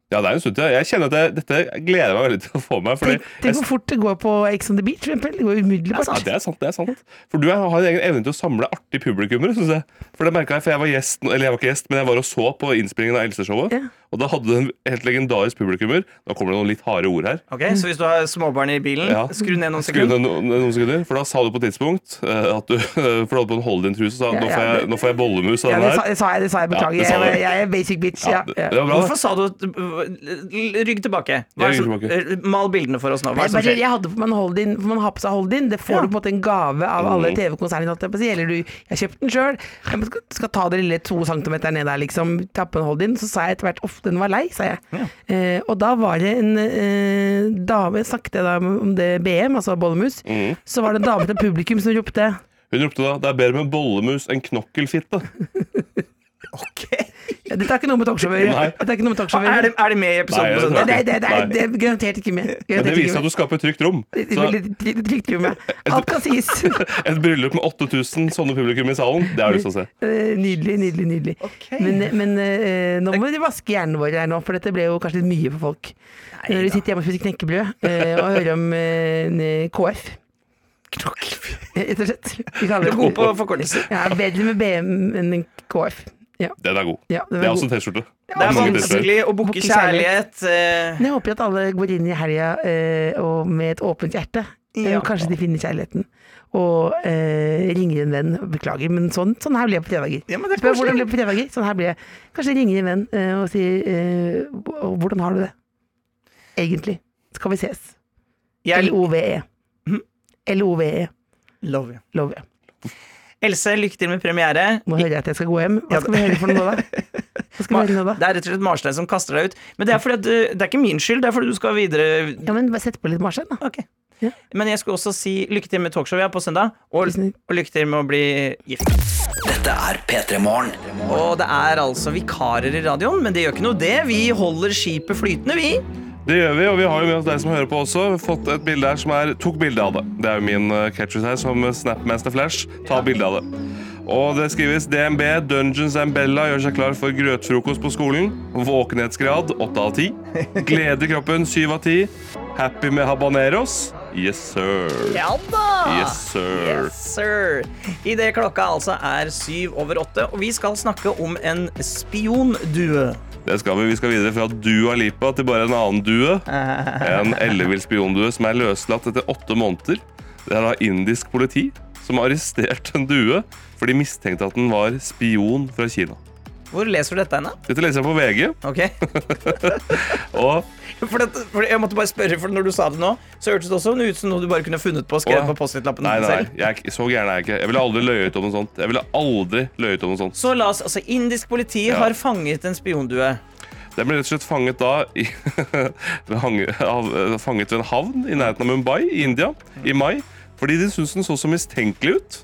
Speaker 4: Ja, det er en stund til. Jeg kjenner at jeg, dette gleder jeg meg veldig til å få med. Fordi
Speaker 7: Tenk, hvor fort det går på Ex on the Beach, for eksempel. Det går umiddelbart.
Speaker 4: Ja, det er sant. det er sant For du har en egen evne til å samle artige publikummere. syns jeg. For det merket jeg, for jeg var gjest, eller jeg var ikke gjest, men jeg var og så på innspillingen av Else-showet.
Speaker 7: Ja.
Speaker 4: Og da hadde du en helt legendarisk publikummer. Da kommer det noen litt harde ord her.
Speaker 3: Ok, Så hvis du har småbarn i bilen,
Speaker 4: Ja.
Speaker 3: skru ned noen
Speaker 4: Skru
Speaker 3: sekunder.
Speaker 4: ned no, noen sekunder, For da sa du på et tidspunkt eh, at du For du hadde på en hold in-truse og sa
Speaker 7: Ja,
Speaker 4: nå, får jeg, nå får jeg bollemus av
Speaker 7: Ja,
Speaker 4: den
Speaker 7: det sa,
Speaker 4: her.
Speaker 7: det sa jeg, det sa jeg. Beklager.
Speaker 4: Ja, sa
Speaker 7: jeg,
Speaker 4: du.
Speaker 7: jeg er basic bitch. Ja,
Speaker 4: Ja, det, det var bra.
Speaker 3: Hvorfor sa du Rygg tilbake. Hva er som, eh, mal bildene for oss nå. Hva er det som skjer?
Speaker 7: jeg hadde på meg en hold-in, for man har på seg hold-in. Det får
Speaker 3: Ja.
Speaker 7: du på en måte en gave av alle
Speaker 4: Mm.
Speaker 7: TV-konsernene. Eller du, jeg har kjøpt den sjøl. Jeg skal, skal ta det lille to centimeter ned der, liksom. Ta på en hold-in. Så sa jeg etter hvert uff, den var lei, sa jeg. Eh, og da var det en eh, dame, snakket jeg da om det BM, altså bollemus,
Speaker 4: Mm.
Speaker 7: så var det en dame til publikum som ropte
Speaker 4: Hun ropte da det er bedre med bollemus enn knokkelfitte.
Speaker 3: Ok.
Speaker 4: Nei.
Speaker 7: Dette er ikke noe med talkshow å
Speaker 3: Er
Speaker 7: gjøre.
Speaker 3: det, er det med i episoden
Speaker 4: Nei,
Speaker 3: på?
Speaker 7: Det, det, det, er, det er garantert ikke med.
Speaker 4: Men det viser at du skaper et trygt rom.
Speaker 7: Det
Speaker 4: Så
Speaker 7: trygt- rom, ja. Alt kan sies.
Speaker 4: et bryllup med 8000 sånne publikum i salen, det har du lyst til å se.
Speaker 7: Nydelig, Nydelig, nydelig, nydelig. Men, men eh, nå må vi vaske hjernen vår her nå, for dette ble jo kanskje litt mye for folk. Når de sitter hjemme og spiser knekkebrød eh, og hører om eh, KF. Rett og slett. Vi kaller
Speaker 3: er god på forkortelser.
Speaker 7: Ja, bedre med BM enn KF. Ja,
Speaker 4: Den er god.
Speaker 7: ja,
Speaker 4: Det er også en T-skjorte.
Speaker 3: Det er vanskelig å booke
Speaker 7: Booke
Speaker 3: kjærlighet. eh,
Speaker 7: Men jeg håper at alle går inn i helga eh, med et åpent hjerte. Eh,
Speaker 3: Ja.
Speaker 7: kanskje de finner kjærligheten. Og eh, ringer en venn. Beklager, men sånn, sånn her blir jeg på fredager.
Speaker 3: Ja, men det
Speaker 7: Spør hvordan ble på fredager. Sånn her blir jeg. Kanskje ringer en venn eh, og sier eh, Hvordan har du det? Egentlig. Skal vi ses?
Speaker 3: Jeg
Speaker 7: L-O-V-E.
Speaker 3: Mhm.
Speaker 7: L-O-V-E.
Speaker 3: love you.
Speaker 7: Love you.
Speaker 3: Else, lykke til med premiere.
Speaker 7: Nå hører jeg at jeg skal gå hjem. Hva skal vi høre for noe da? Hva skal vi høre nå da?
Speaker 3: Det er rett og slett Marstein som kaster deg ut. Men det er, fordi at, det er ikke min skyld, det er fordi du skal videre.
Speaker 7: Ja, men bare sett på litt Marstein, da.
Speaker 3: Okay.
Speaker 7: Ja.
Speaker 3: Men jeg skulle også si lykke til med talkshow ja, på søndag, og, og lykke til med å bli gift.
Speaker 1: Dette er P3 Morgen.
Speaker 3: Og det er altså vikarer i radioen, men det gjør ikke noe det. Vi holder skipet flytende, vi.
Speaker 4: Det gjør vi, og vi har jo med oss deg som hører på også. Fått et bilde her som er Tok bilde av det. Det er jo min catcher her som Snapmaster Flash. Ta bilde av det. Og det skrives DNB Dungeons and Bella gjør seg klar for grøtfrokost på skolen. Våkenhetsgrad 8 av 10. Glede i kroppen 7 av 10. Happy med habaneros. Yes, sir.
Speaker 3: Ja da!
Speaker 4: Yes, sir.
Speaker 3: Yes, sir. Idet klokka altså er syv over åtte, og vi skal snakke om en spiondue.
Speaker 4: Det skal vi. Vi skal videre fra Dua Lipa til bare en annen due. En ellevill spiondue som er løslatt etter åtte måneder. Det er da indisk politi som har arrestert en due, for de mistenkte at den var spion fra Kina.
Speaker 3: Hvor leser du dette hen?
Speaker 4: Dette leser jeg på VG.
Speaker 3: Ok.
Speaker 4: Og
Speaker 3: For, dette, for jeg måtte bare spørre, for når du sa det nå, så hørtes det også ut som noe du bare kunne funnet på og skrevet på Post-It-lappen
Speaker 4: nei, nei, nei. Jeg så gæren er jeg ikke. Jeg ville aldri løyet om noe sånt. Jeg ville aldri løyet om noe sånt.
Speaker 3: Så la oss, altså Indisk politi
Speaker 4: Ja.
Speaker 3: har fanget en spiondue.
Speaker 4: Den ble rett og slett fanget da i, fanget ved en havn i nærheten av Mumbai i India i mai. Fordi de syntes den så så mistenkelig ut.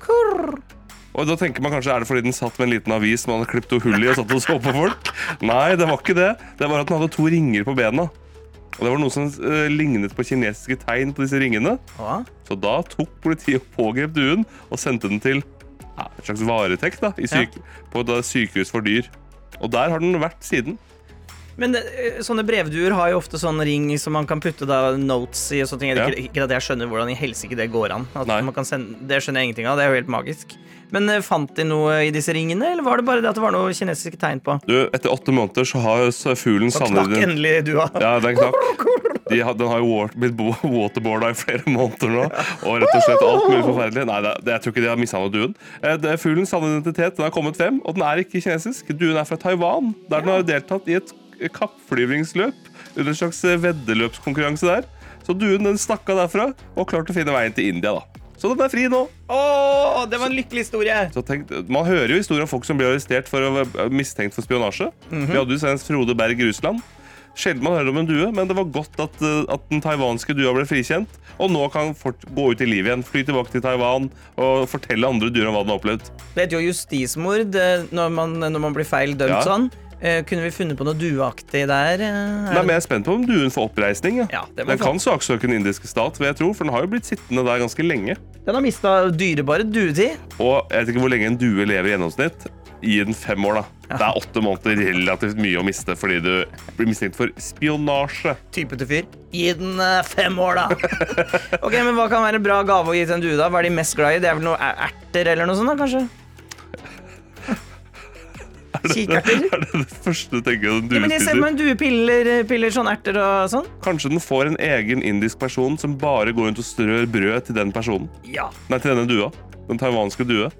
Speaker 4: Og da tenker man kanskje Er det fordi den satt med en liten avis man hadde klippet hull i og satt og så på folk? Nei, det var ikke det. Det var at den hadde to ringer på bena. Og det var noe som eh, lignet på kinesiske tegn på disse ringene.
Speaker 3: Hva?
Speaker 4: Så da tok politiet og pågrep duen og sendte den til ja, et slags varetekt da, i syk på et da sykehus for dyr. Og der har den vært siden.
Speaker 3: Men eh, sånne brevduer har jo ofte sånn ring som man kan putte da notes i. og sånne ting.
Speaker 4: Ja.
Speaker 3: Ikke, ikke at jeg skjønner hvordan i helsike det går an. At man kan sende, det skjønner jeg ingenting av. Det er jo helt magisk. Men eh, fant de noe i disse ringene, eller var det bare det at det var noe kinesiske tegn på?
Speaker 4: Du, etter åtte måneder så har så fuglen savnet
Speaker 3: knakk endelig dua.
Speaker 4: Ja, den knakk. De har, den har jo blitt bo- waterboarda i flere måneder nå. Og rett og slett alt mulig forferdelig. Nei, det, det, jeg tror ikke de har mishandlet duen. Eh, Det, fuglen savner identitet. Den har kommet frem, og den er ikke kinesisk. Duen er fra Taiwan, der den har deltatt i et kappflyvningsløp under en slags eh, veddeløpskonkurranse der. Så duen den stakk av derfra og klarte å finne veien til India, da. Så den er fri nå.
Speaker 3: Åh, det var en lykkelig historie!
Speaker 4: Så tenk, man hører jo historier om folk som blir arrestert for å være mistenkt for spionasje. Vi hadde jo senest Frode Berg Russland. Sjelden man hører om en due, men det var godt at, eh, at den taiwanske dua ble frikjent. Og nå kan fort gå ut i livet igjen. Fly tilbake til Taiwan og fortelle andre duer om hva den har opplevd.
Speaker 3: Det heter jo justismord eh, når man, når man blir feil dømt
Speaker 4: Ja.
Speaker 3: sånn. Eh, kunne vi funnet på noe dueaktig der? eh?
Speaker 4: Nei, men Jeg er spent på om duen får oppreisning. Ja.
Speaker 3: Ja,
Speaker 4: Den kan saksøke den indiske stat, vil jeg tro, for den har jo blitt sittende der ganske lenge.
Speaker 3: Den har mista dyrebare duetid.
Speaker 4: Og jeg vet ikke hvor lenge en due lever i gjennomsnitt. Gi den fem år, da. Det er åtte måneder relativt mye å miste fordi du blir mistenkt for spionasje.
Speaker 3: Type til fyr. Gi den eh, fem år, da. ok, men Hva kan være en bra gave å gi til en due? da? Hva er de mest glad i? Det er vel noe er- erter eller noe sånt? da, kanskje? Kikerter?
Speaker 4: Er det det første du tenker en
Speaker 3: Ja, men jeg ser
Speaker 4: spiser?
Speaker 3: på en due piller, sånn erter og sånn.
Speaker 4: Kanskje den får en egen indisk person som bare går rundt og strør brød til den personen.
Speaker 3: Ja.
Speaker 4: Nei, til denne dua. Den taiwanske due.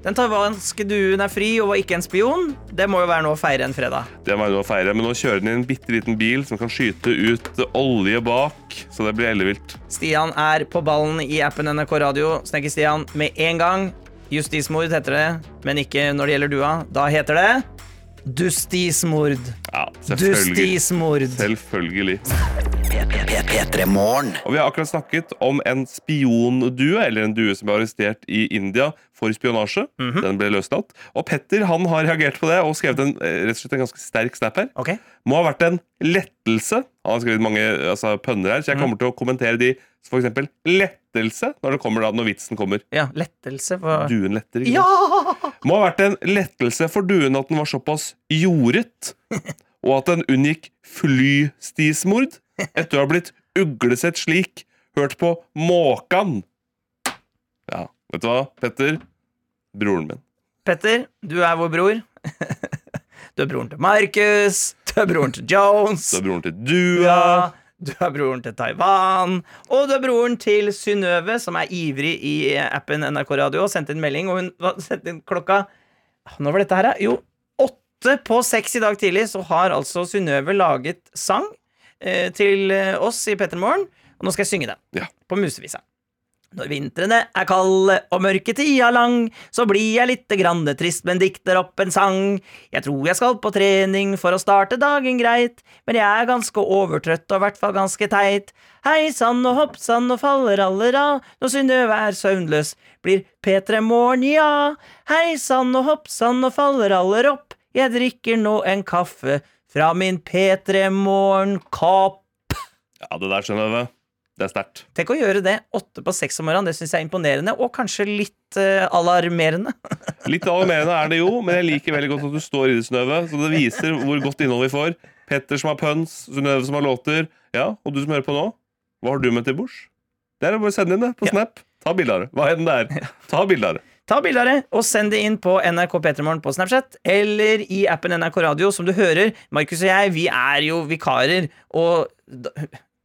Speaker 3: Den taiwanske duen er fri og var ikke en spion. Det må jo være noe å feire en fredag.
Speaker 4: Det må jeg nå feire. Men nå kjører den i en bitte liten bil som kan skyte ut olje bak. Så det blir ellevilt.
Speaker 3: Stian er på ballen i appen NRK Radio. Snekker Stian med en gang. Justismord heter det, men ikke når det gjelder dua. Da heter det Dustismord.
Speaker 4: Ja, selvfølgelig.
Speaker 3: Dustismord.
Speaker 4: Selvfølgelig.
Speaker 1: P3 P3 Morgen.
Speaker 4: Og vi har akkurat snakket om en spiondue, eller en due som ble arrestert i India for spionasje. Den ble løslatt. Og Petter han har reagert på det og skrevet en, eh, rett og slett en ganske sterk snap her.
Speaker 3: Okay.
Speaker 4: Må ha vært en lettelse. Han har skrevet mange altså, pønner her, så jeg kommer til å kommentere de for eksempel lettelse når det kommer da, når vitsen kommer.
Speaker 3: Ja, lettelse for
Speaker 4: Duen letter. ikke
Speaker 3: Ja!
Speaker 4: Må ha vært en lettelse for duen at den var såpass jordet, og at den unngikk flystismord etter å ha blitt uglesett slik, hørt på måkan. Ja, vet du hva, Petter? Broren min.
Speaker 3: Petter, du er vår bror. Du er broren til Markus. Du er broren til Jones.
Speaker 4: Du er broren til Dua.
Speaker 3: Ja, du er broren til Taiwan. Og du er broren til Synnøve, som er ivrig i appen NRK Radio. Og sendte en melding, og hun sendte inn klokka Når var dette her? Jo, åtte på seks i dag tidlig så har altså Synnøve laget sang eh, til eh, oss i Petter Morgen. Og nå skal jeg synge den
Speaker 4: Ja.
Speaker 3: på musevisa. Når vintrene er kalde og mørketida lang, så blir jeg lite grann trist, men dikter opp en sang. Jeg tror jeg skal på trening for å starte dagen greit, men jeg er ganske overtrøtt og i hvert fall ganske teit. Hei sann og hopp sann og faller aller av, når Synnøve er søvnløs, blir P3 Morgen, ja. Hei sann og hopp sann og faller aller opp, jeg drikker nå en kaffe fra min P3 Morgen-kopp.
Speaker 4: Ja, det der jeg. Det er sterkt.
Speaker 3: Tenk å gjøre det åtte på seks om morgenen. Det syns jeg er imponerende, og kanskje litt uh, alarmerende.
Speaker 4: Litt alarmerende er det jo, men jeg liker veldig godt at du står i det, Synnøve. Så det viser hvor godt innhold vi får. Petter som har pøns, Synnøve som har låter. Ja, og du som hører på nå, hva har du med til bords? Det er bare å sende inn det på
Speaker 3: Ja.
Speaker 4: Snap. Ta bilde av det. Hva enn det er. Ta bilde av det.
Speaker 3: Ta bilde av det og send det inn på NRK Petermorgen på Snapchat eller i appen NRK Radio. Som du hører, Markus og jeg, vi er jo vikarer, og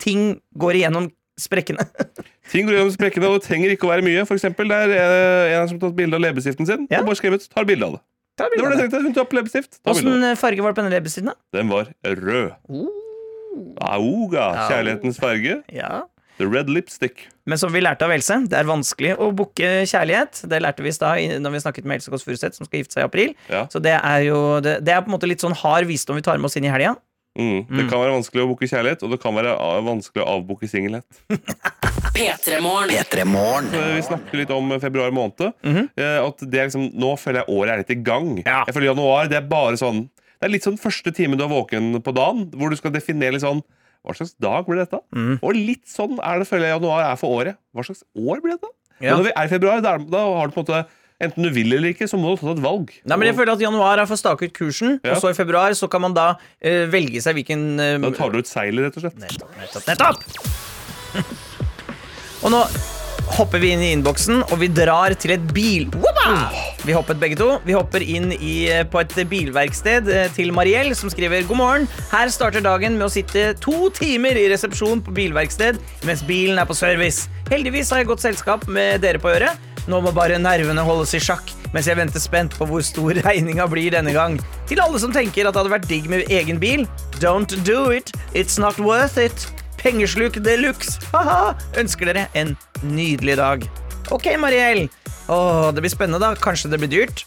Speaker 3: ting går igjennom sprekkene.
Speaker 4: Ting går gjennom sprekkene, og det trenger ikke å være mye. For eksempel, det er det en som har tatt bilde av leppestiften sin.
Speaker 3: Ja.
Speaker 4: Og bare skrevet 'tar bilde av det'.
Speaker 3: Ta
Speaker 4: Det var det jeg tenkte. Hun tok leppestift. Ta
Speaker 3: Åssen farge var det på denne leppestiften, da?
Speaker 4: Den var rød. Auga. Kjærlighetens farge.
Speaker 3: Ja.
Speaker 4: The red lipstick.
Speaker 3: Men som vi lærte av Else, det er vanskelig å booke kjærlighet. Det lærte vi i stad når vi snakket med Else Kåss Furuseth, som skal gifte seg i april.
Speaker 4: Ja.
Speaker 3: Så det er jo det, det er på en måte litt sånn hard visdom vi tar med oss inn i helga.
Speaker 4: Mm. Det kan være vanskelig å booke kjærlighet, og det kan være ah, vanskelig å avbooke singelhet.
Speaker 2: P3 Morgen.
Speaker 1: P3 Morgen.
Speaker 4: Eh, Vi snakket litt om februar måned. eh, At det er liksom, nå føler jeg året er litt i gang.
Speaker 3: Ja.
Speaker 4: Jeg føler januar det er bare sånn Det er litt sånn første time du er våken på dagen, hvor du skal definere litt sånn Hva slags dag blir dette? Og litt sånn er det føler jeg januar er for året. Hva slags år blir dette?
Speaker 3: Ja.
Speaker 4: Når vi er i februar, da, da har du på en måte Enten du vil eller ikke, så må du ta et valg.
Speaker 3: Nei, men jeg føler at Januar er for å stake ut kursen,
Speaker 4: Ja.
Speaker 3: og så i februar så kan man da eh, velge seg hvilken eh,
Speaker 4: Da tar du ut seilet, rett og slett.
Speaker 3: Nettopp, nettopp, nettopp! og nå hopper vi inn i innboksen, og vi drar til et bil... Woppa! Vi hoppet begge to. Vi hopper inn i, eh, på et bilverksted eh, til Mariell, som skriver God morgen. Her starter dagen med å sitte to timer i resepsjon på bilverksted mens bilen er på service. Heldigvis har jeg godt selskap med dere på øret. Nå må bare nervene holdes i sjakk mens jeg venter spent på hvor stor regninga blir denne gang. Til alle som tenker at det hadde vært digg med egen bil, don't do it. It's not worth it. Pengesluk de luxe. Ha-ha. Ønsker dere en nydelig dag. Ok, Mariell. Åh, det blir spennende, da. Kanskje det blir dyrt?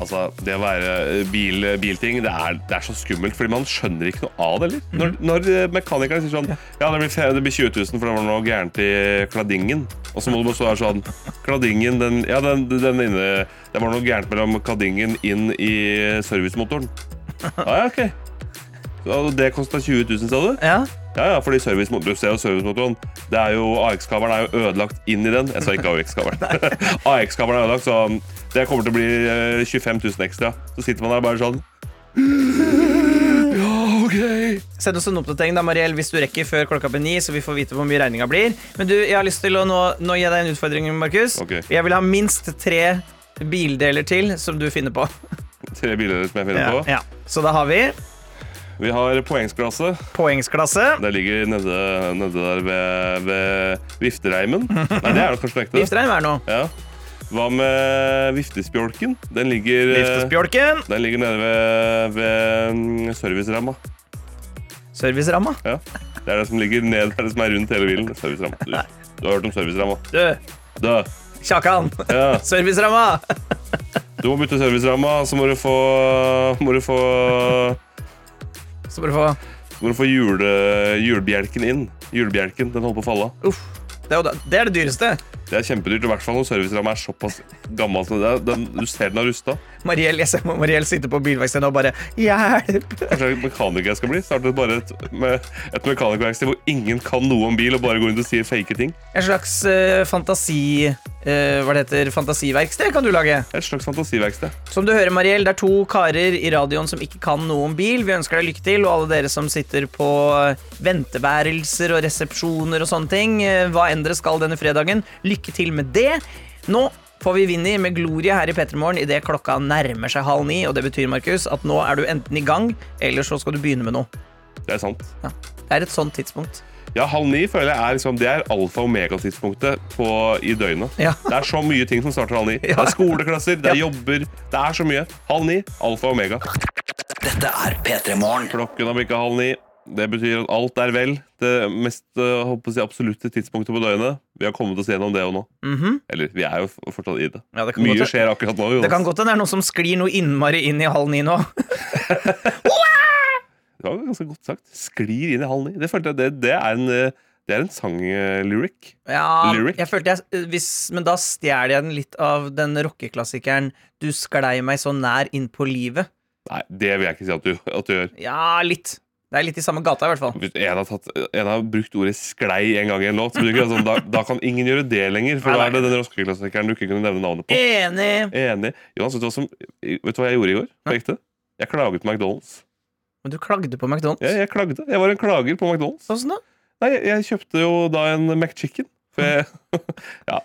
Speaker 4: Altså, Det å være bil, bilting, det er, det er så skummelt, fordi man skjønner ikke noe av det. eller?
Speaker 3: Mhm.
Speaker 4: Når, når eh, mekanikeren sier sånn Ja, det blir, det blir 20 000, for det var noe gærent i kladdingen. Og så må du bare stå her sånn Kladdingen, den Ja, den, den inne Det var noe gærent mellom kladdingen inn i servicemotoren. Ja, ja, ok. Så det kosta 20 000, sa du?
Speaker 3: Ja.
Speaker 4: Ja, ja, fordi servicemotor, du ser jo servicemotoren. Det er jo AX-kabelen er jo ødelagt inn i den. Jeg sa ikke AX-kabelen. AX-kabelen er ødelagt, så det kommer til å bli eh, 25 000 ekstra. Så sitter man der bare sånn Ja, OK.
Speaker 3: Send oss en oppdatering da, Mariell, hvis du rekker før klokka blir ni, så vi får vite hvor mye regninga blir. Men du, jeg har lyst til å nå, nå gi deg en utfordring, Markus.
Speaker 4: Okay.
Speaker 3: Jeg vil ha minst tre bildeler til som du finner på.
Speaker 4: Tre bildeler som jeg finner
Speaker 3: Ja,
Speaker 4: på.
Speaker 3: ja. Så da har vi
Speaker 4: Vi har poengsklasse.
Speaker 3: poengsklasse.
Speaker 4: Det ligger nede, nede der ved, ved viftereimen. Nei, det er det kanskje ikke.
Speaker 3: Viftereim er noe.
Speaker 4: Ja. Hva med viftespjolken? Den ligger, eh,
Speaker 3: Viftespjolken.
Speaker 4: den ligger nede ved, ved mm, serviceramma.
Speaker 3: Serviceramma.
Speaker 4: Ja. Det er det som ligger ned, det det som er rundt hele bilen. Serviceramma. Du, du har hørt om serviceramma?
Speaker 3: Du,
Speaker 4: Da.
Speaker 3: Kjakan.
Speaker 4: Ja.
Speaker 3: Serviceramma.
Speaker 4: Du må bytte serviceramma, så må du få Må du få
Speaker 3: Så må du få
Speaker 4: Når du få jule, julebjelken inn. Julebjelken, den holder på å falle av.
Speaker 3: Uff. Det er, jo det, det er det dyreste.
Speaker 4: Det er kjempedyrt, i hvert fall når serviceramma er såpass gammel som det er. Den, du ser den har rusta.
Speaker 3: Mariell, jeg ser Mariell sitter på bilverkstedet og bare Hjelp!
Speaker 4: Kanskje mekaniker jeg skal bli? Startet bare et, med et mekanikerverksted hvor ingen kan noe om bil, og bare går rundt og sier fake ting.
Speaker 3: En slags uh, fantasi... Uh, hva det heter? Fantasiverksted kan du lage.
Speaker 4: Et slags fantasiverksted.
Speaker 3: Som du hører, Mariell, det er to karer i radioen som ikke kan noe om bil. Vi ønsker deg lykke til, og alle dere som sitter på eh, venteværelser og resepsjoner og sånne ting. Hva enn dere skal denne fredagen, lykke til med det. Nå får vi Vinni med Gloria her i Pettermorgen idet klokka nærmer seg halv ni. Og det betyr, Markus, at nå er du enten i gang, eller så skal du begynne med noe.
Speaker 4: Det er sant.
Speaker 3: Ja. Det er et sånt tidspunkt.
Speaker 4: Ja, halv ni føler jeg er, liksom, det er alfa- og megatidspunktet på- i døgnet.
Speaker 3: Ja.
Speaker 4: Det er så mye ting som starter halv ni. Det er skoleklasser, det er
Speaker 3: Ja.
Speaker 4: jobber. Det er så mye. Halv ni, alfa og omega.
Speaker 1: Dette er P3 Morgen.
Speaker 4: Klokken har bikka halv ni. Det betyr at alt er vel. Det mest eh, håper jeg absolutte tidspunktet på døgnet. Vi har kommet oss gjennom det og nå.
Speaker 3: Mhm.
Speaker 4: Eller vi er jo fortsatt i det.
Speaker 3: ja, det kan
Speaker 4: Mye
Speaker 3: godt-
Speaker 4: skjer akkurat nå. Jonas.
Speaker 3: Det kan godt hende det er noen som sklir noe innmari inn i halv ni nå.
Speaker 4: Det var ganske godt sagt. Sklir inn i halv ni. Det følte jeg det, det er en, eh, det er en sang-lyric.
Speaker 3: Ja,
Speaker 4: Lyric.
Speaker 3: jeg følte jeg hvis, Men da stjeler jeg den litt av den rockeklassikeren 'Du sklei meg så nær inn på livet'.
Speaker 4: Nei, det vil jeg ikke si at du, at du gjør.
Speaker 3: Ja, litt. Det er litt i samme gata, i hvert fall.
Speaker 4: Hvis en har, tatt, en har brukt ordet 'sklei' en gang i en låt, sånn, da, da kan ingen gjøre det lenger. For da er det den roskeklassikeren du ikke kunne nevne navnet på.
Speaker 3: Enig!
Speaker 4: Enig. Jonas, vet du, som, vet du hva jeg gjorde i går? På ekte? Jeg klaget på McDonald's.
Speaker 3: Men du klagde på McDonald's.
Speaker 4: Jeg, jeg klagde. Jeg var en klager på McDonald's.
Speaker 3: Hvordan da?
Speaker 4: Nei, jeg kjøpte jo da en McChicken. Jeg, ja,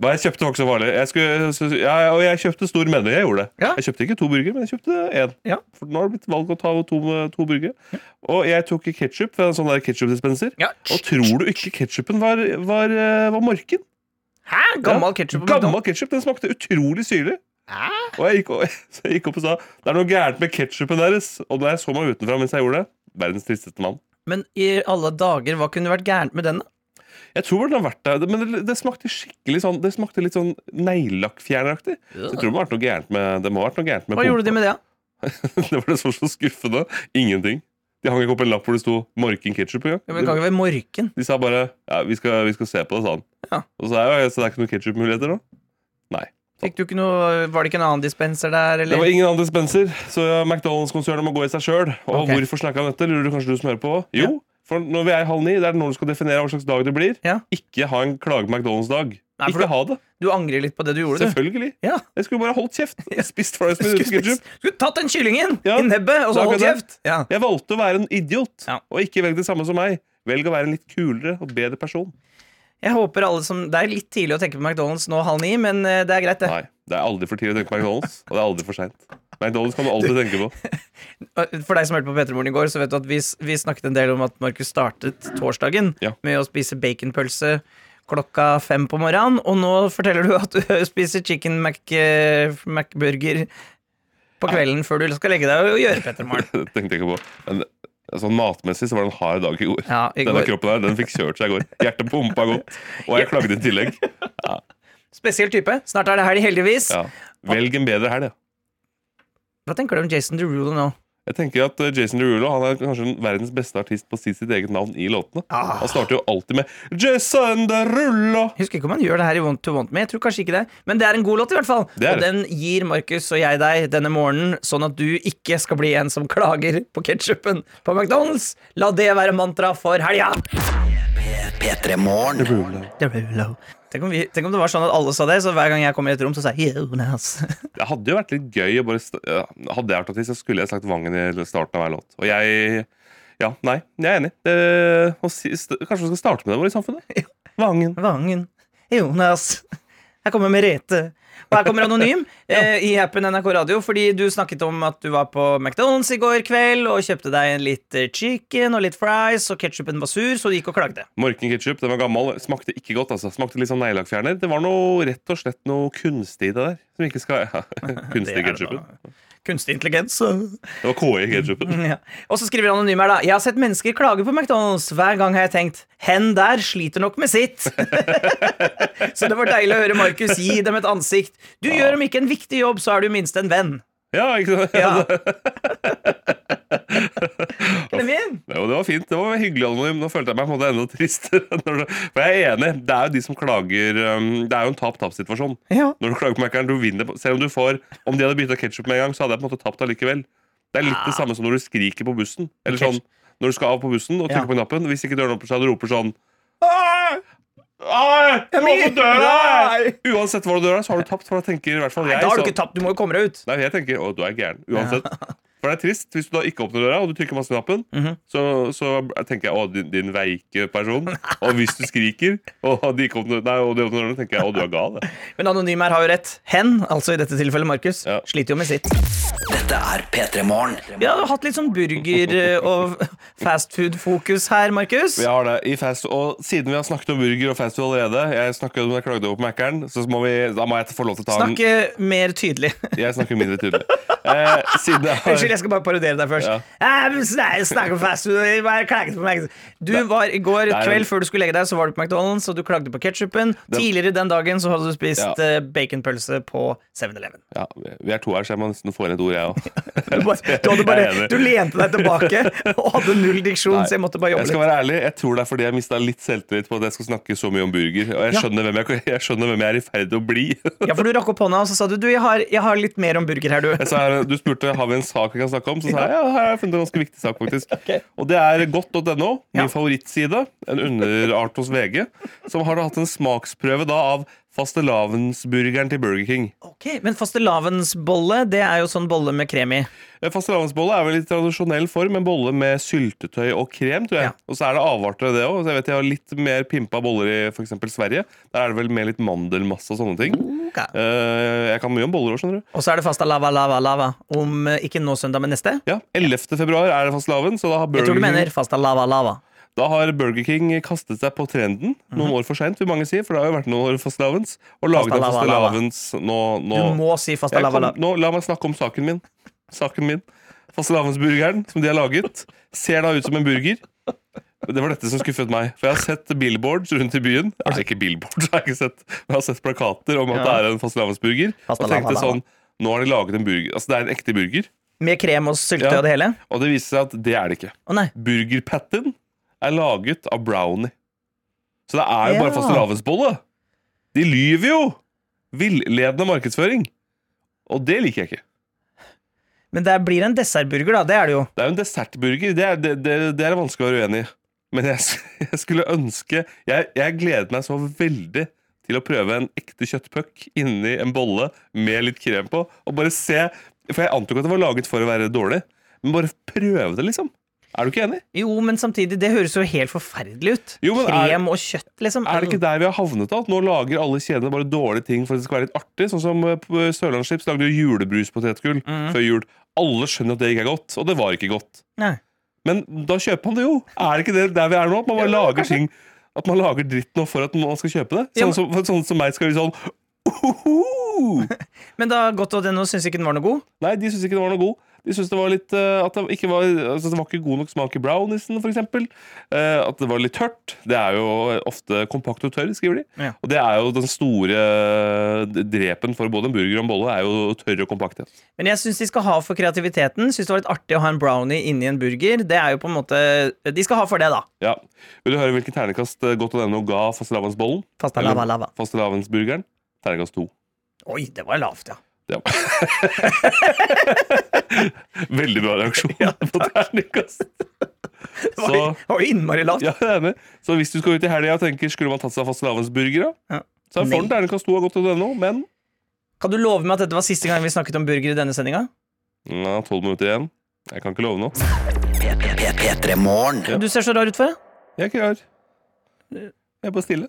Speaker 4: hva jeg kjøpte var ikke så farlig. Jeg skulle, ja, og jeg kjøpte stor meny. Jeg gjorde det.
Speaker 3: Ja.
Speaker 4: Jeg kjøpte ikke to burgere, men jeg kjøpte én.
Speaker 3: Ja.
Speaker 4: For nå har det blitt valg å ta to, to burgere. Og jeg tok ketsjup fra en sånn.
Speaker 3: Ja.
Speaker 4: Og tror du ikke ketsjupen var, var, eh, var morken?
Speaker 3: Hæ? Gammel ketsjup
Speaker 4: Gammel ketsjup. Den smakte utrolig syrlig.
Speaker 3: Hæ?
Speaker 4: Og jeg gikk, så jeg gikk opp og sa det er noe gærent med ketsjupen deres. Og da jeg så meg utenfra mens jeg gjorde det, verdens tristeste mann.
Speaker 3: Men i alle dager, hva kunne vært gærent med den? da?
Speaker 4: Jeg tror den har vært der, men det, det smakte skikkelig sånn Det smakte litt sånn neglelakkfjerneraktig. Så jeg tror det må ha vært noe gærent med Det må ha vært noe gærent med
Speaker 3: Hva gjorde de med det? da?
Speaker 4: det var det som var så skuffende. Ingenting. De hang ikke opp en lapp hvor det sto 'Morken ketsjup'
Speaker 3: Ja, men det kan ikke være morken.
Speaker 4: De sa bare ja, vi skal, 'vi skal se på det', sa han.
Speaker 3: Ja.
Speaker 4: Og så er, så det er ikke noen ketsjupmuligheter nå? Nei.
Speaker 3: Fikk du ikke noe, Var det ikke en annen dispenser der,
Speaker 4: Det var ingen annen dispenser, så McDonald's-konsernet må gå i seg sjøl. Og
Speaker 3: okay.
Speaker 4: hvorfor snakka han dette? Lurer du kanskje du som hører på? Jo, for når vi er halv ni, det er når du skal definere hva slags dag det blir.
Speaker 3: Ja.
Speaker 4: Ikke ha en klage McDonald's-dag. Ikke ha det.
Speaker 3: Du angrer litt på det du gjorde, du.
Speaker 4: Selvfølgelig.
Speaker 3: Ja.
Speaker 4: Jeg skulle bare holdt kjeft. Spist fries med ketchup.
Speaker 3: skulle tatt den kyllingen
Speaker 4: Ja.
Speaker 3: i nebbet og så holdt kjeft. Ja.
Speaker 4: Jeg valgte å være en idiot, og ikke velg det samme som meg. Velg å være en litt kulere og bedre person.
Speaker 3: Jeg håper alle som Det er litt tidlig å tenke på McDonald's nå halv ni, men eh, det er greit, det.
Speaker 4: Nei, det er aldri for tidlig å tenke på McDonald's, og det er aldri for seint. McDonald's kan du alltid tenke på.
Speaker 3: For deg som hørte på Petremorgen i går, så vet du at vi, vi snakket en del om at Markus startet torsdagen
Speaker 4: Ja.
Speaker 3: med å spise baconpølse klokka fem på morgenen, og nå forteller du at du spiser chicken Mac, eh, McBurger på kvelden før du skal legge deg og gjøre Petremorgen.
Speaker 4: Det tenkte jeg ikke på. Men sånn matmessig så var det en hard dag i går.
Speaker 3: Ja, i
Speaker 4: Denne kroppen her, den fikk kjørt seg i går. Hjertet pumpa godt, og jeg klagde i tillegg.
Speaker 3: Spesiell type. Snart er det helg, heldigvis.
Speaker 4: Ja. Velg en bedre helg, ja.
Speaker 3: Hva tenker du om Jason Derulo nå?
Speaker 4: Jeg tenker at eh, Jason Derulo han er kanskje verdens beste artist på å si sitt eget navn i låtene.
Speaker 3: Ah.
Speaker 4: Han starter jo alltid med Jason Derulo.
Speaker 3: Jeg husker ikke om han gjør det her i Want to Want Me. Jeg tror kanskje ikke det Men det er en god låt, i hvert fall.
Speaker 4: Det er
Speaker 3: Og den gir Markus og jeg deg denne morgenen, sånn at du ikke skal bli en som klager på ketsjupen på McDonald's. La det være mantra for helga.
Speaker 1: P3 Morgen.
Speaker 3: Derulo. Tenk om, vi, tenk om det var sånn at alle sa det, så hver gang jeg kom i et rom, så sa jeg Jonas.
Speaker 4: Det hadde jo vært litt gøy å bare Hadde jeg vært artist, så skulle jeg sagt Vangen i starten av hver låt. Og jeg Ja, nei, jeg er enig. Det, og, kanskje vi skal starte med det vårt i samfunnet? Vangen.
Speaker 3: Vangen. Jonas. Jeg kommer med Merete. Og her kommer Anonym eh, i appen NRK Radio, fordi du snakket om at du var på McDonald's i går kveld og kjøpte deg en litt eh, chicken og litt fries, og ketsjupen var sur, så du gikk og klagde.
Speaker 4: Morken ketsjup, den var gammel. Smakte ikke godt. altså Smakte litt sånn neglelakkfjerner. Det var noe rett og slett noe kunstig i det der. Som ikke skal ja, Kunstig ketsjupen.
Speaker 3: Kunstig intelligens.
Speaker 4: Det var KI i ketsjupen.
Speaker 3: Ja. Og så skriver Anonym her, da. Jeg har sett mennesker klage på McDonald's. Hver gang har jeg tenkt hen der sliter nok med sitt. så det var deilig å høre Markus gi dem et ansikt. Du gjør om ikke en viktig jobb, så er du minst en venn.
Speaker 4: Ja, ikke sant?
Speaker 3: Ja. Clemin!
Speaker 4: Jo, det var fint. Det var hyggelig anonym. Nå følte jeg meg på en måte enda tristere. For jeg er enig. Det er jo de som klager um, Det er jo en tap-tap-situasjon.
Speaker 3: Ja.
Speaker 4: Når du klager på Mac-eren, du vinner Selv om du får Om de hadde bytta ketsjup med en gang, så hadde jeg på en måte tapt allikevel. Det er litt det samme som når du skriker på bussen. Eller sånn når du skal av på bussen og trykker
Speaker 3: Ja.
Speaker 4: på knappen. Hvis ikke døren åpner seg, og du roper sånn «Ai! Ai! Du åpner døra! Uansett hva du dør, så har du tapt. For da tenker i hvert fall
Speaker 3: Nei, da har du ikke tapt, du må jo komme deg ut.
Speaker 4: Nei, jeg tenker å, du er gæren. Uansett. For det er trist hvis du da ikke åpner døra, og du trykker masse knappen.
Speaker 3: -hmm.
Speaker 4: så, så tenker jeg å, din, din veike person. Og hvis du skriker, og de ikke åpner, nei, og de åpner døra, tenker jeg å, du er gal. jeg».
Speaker 3: Men Anonym her har jo rett. Hen, altså i dette tilfellet Markus,
Speaker 4: Ja.
Speaker 3: sliter jo med sitt.
Speaker 1: Dette er P3 Morgen.
Speaker 3: Vi har hatt litt sånn burger- eh, og fastfood-fokus her, Markus.
Speaker 4: Vi har det i fast, og Siden vi har snakket om burger og fastfood allerede, jeg snakket om jeg klagde over på Mækkern, så må vi, da må jeg få lov til å ta en
Speaker 3: Snakke mer tydelig.
Speaker 4: Jeg snakker mindre tydelig. Eh, jeg har
Speaker 3: jeg skal bare parodiere deg først.
Speaker 4: Ja.
Speaker 3: Eh, Snakk om fastfood. Du var I går
Speaker 4: Nei,
Speaker 3: kveld før du skulle legge deg, så var du på McDonald's, og du klagde på ketsjupen. Tidligere den dagen så hadde du spist
Speaker 4: Ja.
Speaker 3: eh, baconpølse på 7-Eleven.
Speaker 4: ja, Vi er to her, så jeg må nesten få inn et ord, jeg òg.
Speaker 3: Du, bare- du, bare-
Speaker 4: Jeg
Speaker 3: du lente deg tilbake og hadde null diksjon, så jeg måtte bare
Speaker 4: Jeg
Speaker 3: jobbe
Speaker 4: skal
Speaker 3: litt.
Speaker 4: være ærlig, jeg tror det er fordi jeg mista litt selvtillit på at jeg skal snakke så mye om burger. Og jeg
Speaker 3: Ja.
Speaker 4: skjønner hvem jeg, jeg, skjønner hvem jeg er i ferd med å bli.
Speaker 3: Ja, for du rakk opp hånda, og så sa du du, jeg har, jeg har litt mer om burger her, du.
Speaker 4: Jeg sa, du spurte har vi en sak vi kan snakke om, så sa jeg ja, her har jeg funnet en ganske viktig sak. faktisk
Speaker 3: Okay.
Speaker 4: Og det er godt.no, min
Speaker 3: Ja.
Speaker 4: favorittside, en underart hos VG, som har hatt en smaksprøve da av fastelavnsburgeren til Burger King.
Speaker 3: Ok, Men fastelavnsbolle, det er jo sånn bolle med krem i.
Speaker 4: Eh, Fastelavnsbolle er vel i tradisjonell form en bolle med syltetøy og krem. tror jeg
Speaker 3: Ja.
Speaker 4: Og så er det avarter av det òg. Jeg vet jeg har litt mer pimpa boller i f.eks. Sverige. Der er det vel med litt mandelmasse og sånne ting.
Speaker 3: Okay.
Speaker 4: Eh, jeg kan mye om boller òg, skjønner du.
Speaker 3: Og så er det fasta lava, lava, lava. Om eh, ikke nå søndag, men neste.
Speaker 4: Ja, 11. februar er det fastelavn, så da har
Speaker 3: Jeg tror du mener fasta lava, lava.
Speaker 4: Da har Burger King kastet seg på trenden noen år for seint, vil mange si, for det har jo vært noen år fastelavns. Og laget
Speaker 3: Fastelavn, lava.
Speaker 4: fastelavns nå, nå,
Speaker 3: Du må si fasta
Speaker 4: nå, La meg snakke om saken min. Saken min Fastelavnsburgeren som de har laget, ser da ut som en burger. Det var dette som skuffet meg. For jeg har sett billboards rundt i byen. Altså ikke billboards, jeg har ikke sett Men jeg har sett plakater om at det er en fastelavnsburger. Og tenkte sånn Nå har de laget en burger. Altså det er en ekte burger.
Speaker 3: Med krem og syltetøy
Speaker 4: Ja.
Speaker 3: og det hele?
Speaker 4: Og det viser seg at det er det ikke.
Speaker 3: Å nei.
Speaker 4: Er laget av brownie. Så det er jo bare
Speaker 3: Ja.
Speaker 4: fastelavnsbolle. De lyver jo! Villedende markedsføring. Og det liker jeg ikke.
Speaker 3: Men det blir en dessertburger, da. Det er det jo.
Speaker 4: Det er jo en dessertburger. Det er, det, det, det er vanskelig å være uenig i. Men jeg, jeg skulle ønske jeg, jeg gledet meg så veldig til å prøve en ekte kjøttpuck inni en bolle med litt krem på. Og bare se For jeg antok at det var laget for å være dårlig. Men bare prøve det, liksom. Er du ikke enig?
Speaker 3: Jo, men samtidig, det høres jo helt forferdelig ut.
Speaker 4: Jo, men er-
Speaker 3: Krem og kjøtt, liksom.
Speaker 4: Er det ikke der vi har havnet? da? At Nå lager alle kjedene bare dårlige ting for at det skal være litt artig. Sånn som Sørlandsskips på Sørlandschips lagde jo julebruspotetgull før jul. Alle skjønner at det ikke er godt, og det var ikke godt.
Speaker 3: Nei.
Speaker 4: Men da kjøper man det jo. Er det ikke det der vi er nå? At man bare lager ting At man lager dritt nå for at man skal kjøpe det? Sånn som, sånn som meg skal bli sånn Ohoho!
Speaker 3: Men da godt.no syns ikke den var noe god?
Speaker 4: Nei, de syns ikke det var noe god. De syntes det var litt eh, At det ikke var, altså, det var ikke god nok smak i browniesen, for eksempel. Eh, at det var litt tørt. Det er jo ofte kompakt og tørr, skriver de.
Speaker 3: Ja.
Speaker 4: Og det er jo den store eh, drepen for både en burger og en bolle, er jo tørr og kompakt.
Speaker 3: Men jeg syns de skal ha for kreativiteten. Syns det var litt artig å ha en brownie inni en burger. Det er jo på en måte De skal ha for det, da.
Speaker 4: Ja. Vil du høre hvilken ternekast godt og denne ga fastelavnsbollen? Fastelavnsburgeren? Ternekast to.
Speaker 3: Oi, det var lavt, ja.
Speaker 4: Ja. Veldig bra reaksjon på terningkast.
Speaker 3: Det var,
Speaker 4: Så,
Speaker 3: det var jo innmari lavt.
Speaker 4: ja, jeg er. Så hvis du skal ut i helga og tenker skulle man tatt seg fastelavnsburger, da?
Speaker 3: Ja.
Speaker 4: Så er for terningkast to har gått til denne, men
Speaker 3: Kan du love meg at dette var siste gang vi snakket om burger i denne sendinga?
Speaker 4: ja, tolv minutter igjen. Jeg kan ikke love noe.
Speaker 1: P -p -p ja.
Speaker 3: Du ser så rar ut for deg.
Speaker 4: Jeg er ikke rar. Jeg er bare stille.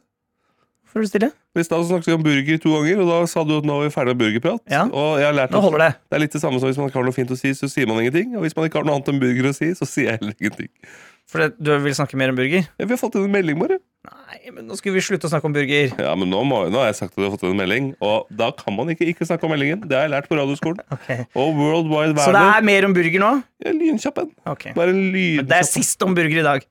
Speaker 3: Får du stille?
Speaker 4: I stad snakket vi om burger to ganger, og da sa du at nå er vi ferdig med burgerprat.
Speaker 3: Ja.
Speaker 4: Og jeg har lært
Speaker 3: Nå
Speaker 4: at
Speaker 3: holder det.
Speaker 4: det er litt det samme som hvis man ikke har noe fint å si, så sier man ingenting. Og hvis man ikke har noe annet enn burger å si, så sier jeg heller ingenting.
Speaker 3: For det, du vil snakke mer om burger?
Speaker 4: Ja, vi har fått inn en melding, bare.
Speaker 3: Nei, men nå skulle vi slutte å snakke om burger.
Speaker 4: Ja, men nå, må, nå har jeg sagt at du har fått inn en melding, og da kan man ikke ikke snakke om meldingen. Det har jeg lært på radioskolen.
Speaker 3: okay.
Speaker 4: Og World Wide
Speaker 3: Så det er mer om burger nå?
Speaker 4: Ja, lynkjapp en.
Speaker 3: Okay.
Speaker 4: Bare en
Speaker 3: Men Det er sist om burger i dag.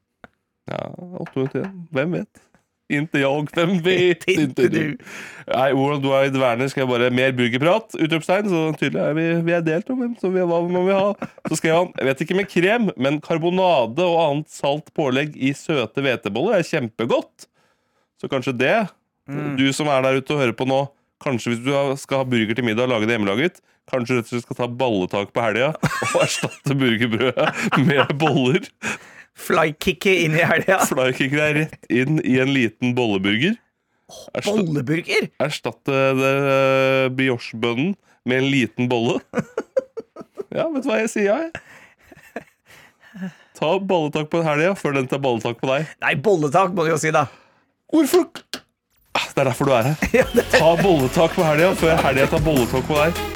Speaker 4: Ja, åtte minutter igjen. Hvem vet? Inte jag, vem vet inte du. Nei, World Wide Werner skal jeg bare mer burgerprat. Utropstegn. Så tydelig er vi, vi er delt om hvem som vi, hva man vil ha. Så skrev han jeg vet ikke med krem, men karbonade og annet salt pålegg i søte hveteboller er kjempegodt. Så kanskje det, du som er der ute og hører på nå, kanskje hvis du skal ha burger til middag og lage det hjemmelaget, kanskje du skal ta balletak på helga og erstatte burgerbrødet med boller.
Speaker 3: Flykicket inn i helga.
Speaker 4: Flykicket deg rett inn i en liten bolleburger. Ersta-
Speaker 3: Bolleburger!
Speaker 4: erstatte eh, briochebønnen med en liten bolle. Ja, vet du hva jeg sier, jeg? Ta balletak på helga før den tar balletak på deg.
Speaker 3: Nei, bolletak må du jo si, da.
Speaker 4: Hvorfor Ah, Det er derfor du er her. Ta bolletak på helga før helga tar bolletak på deg.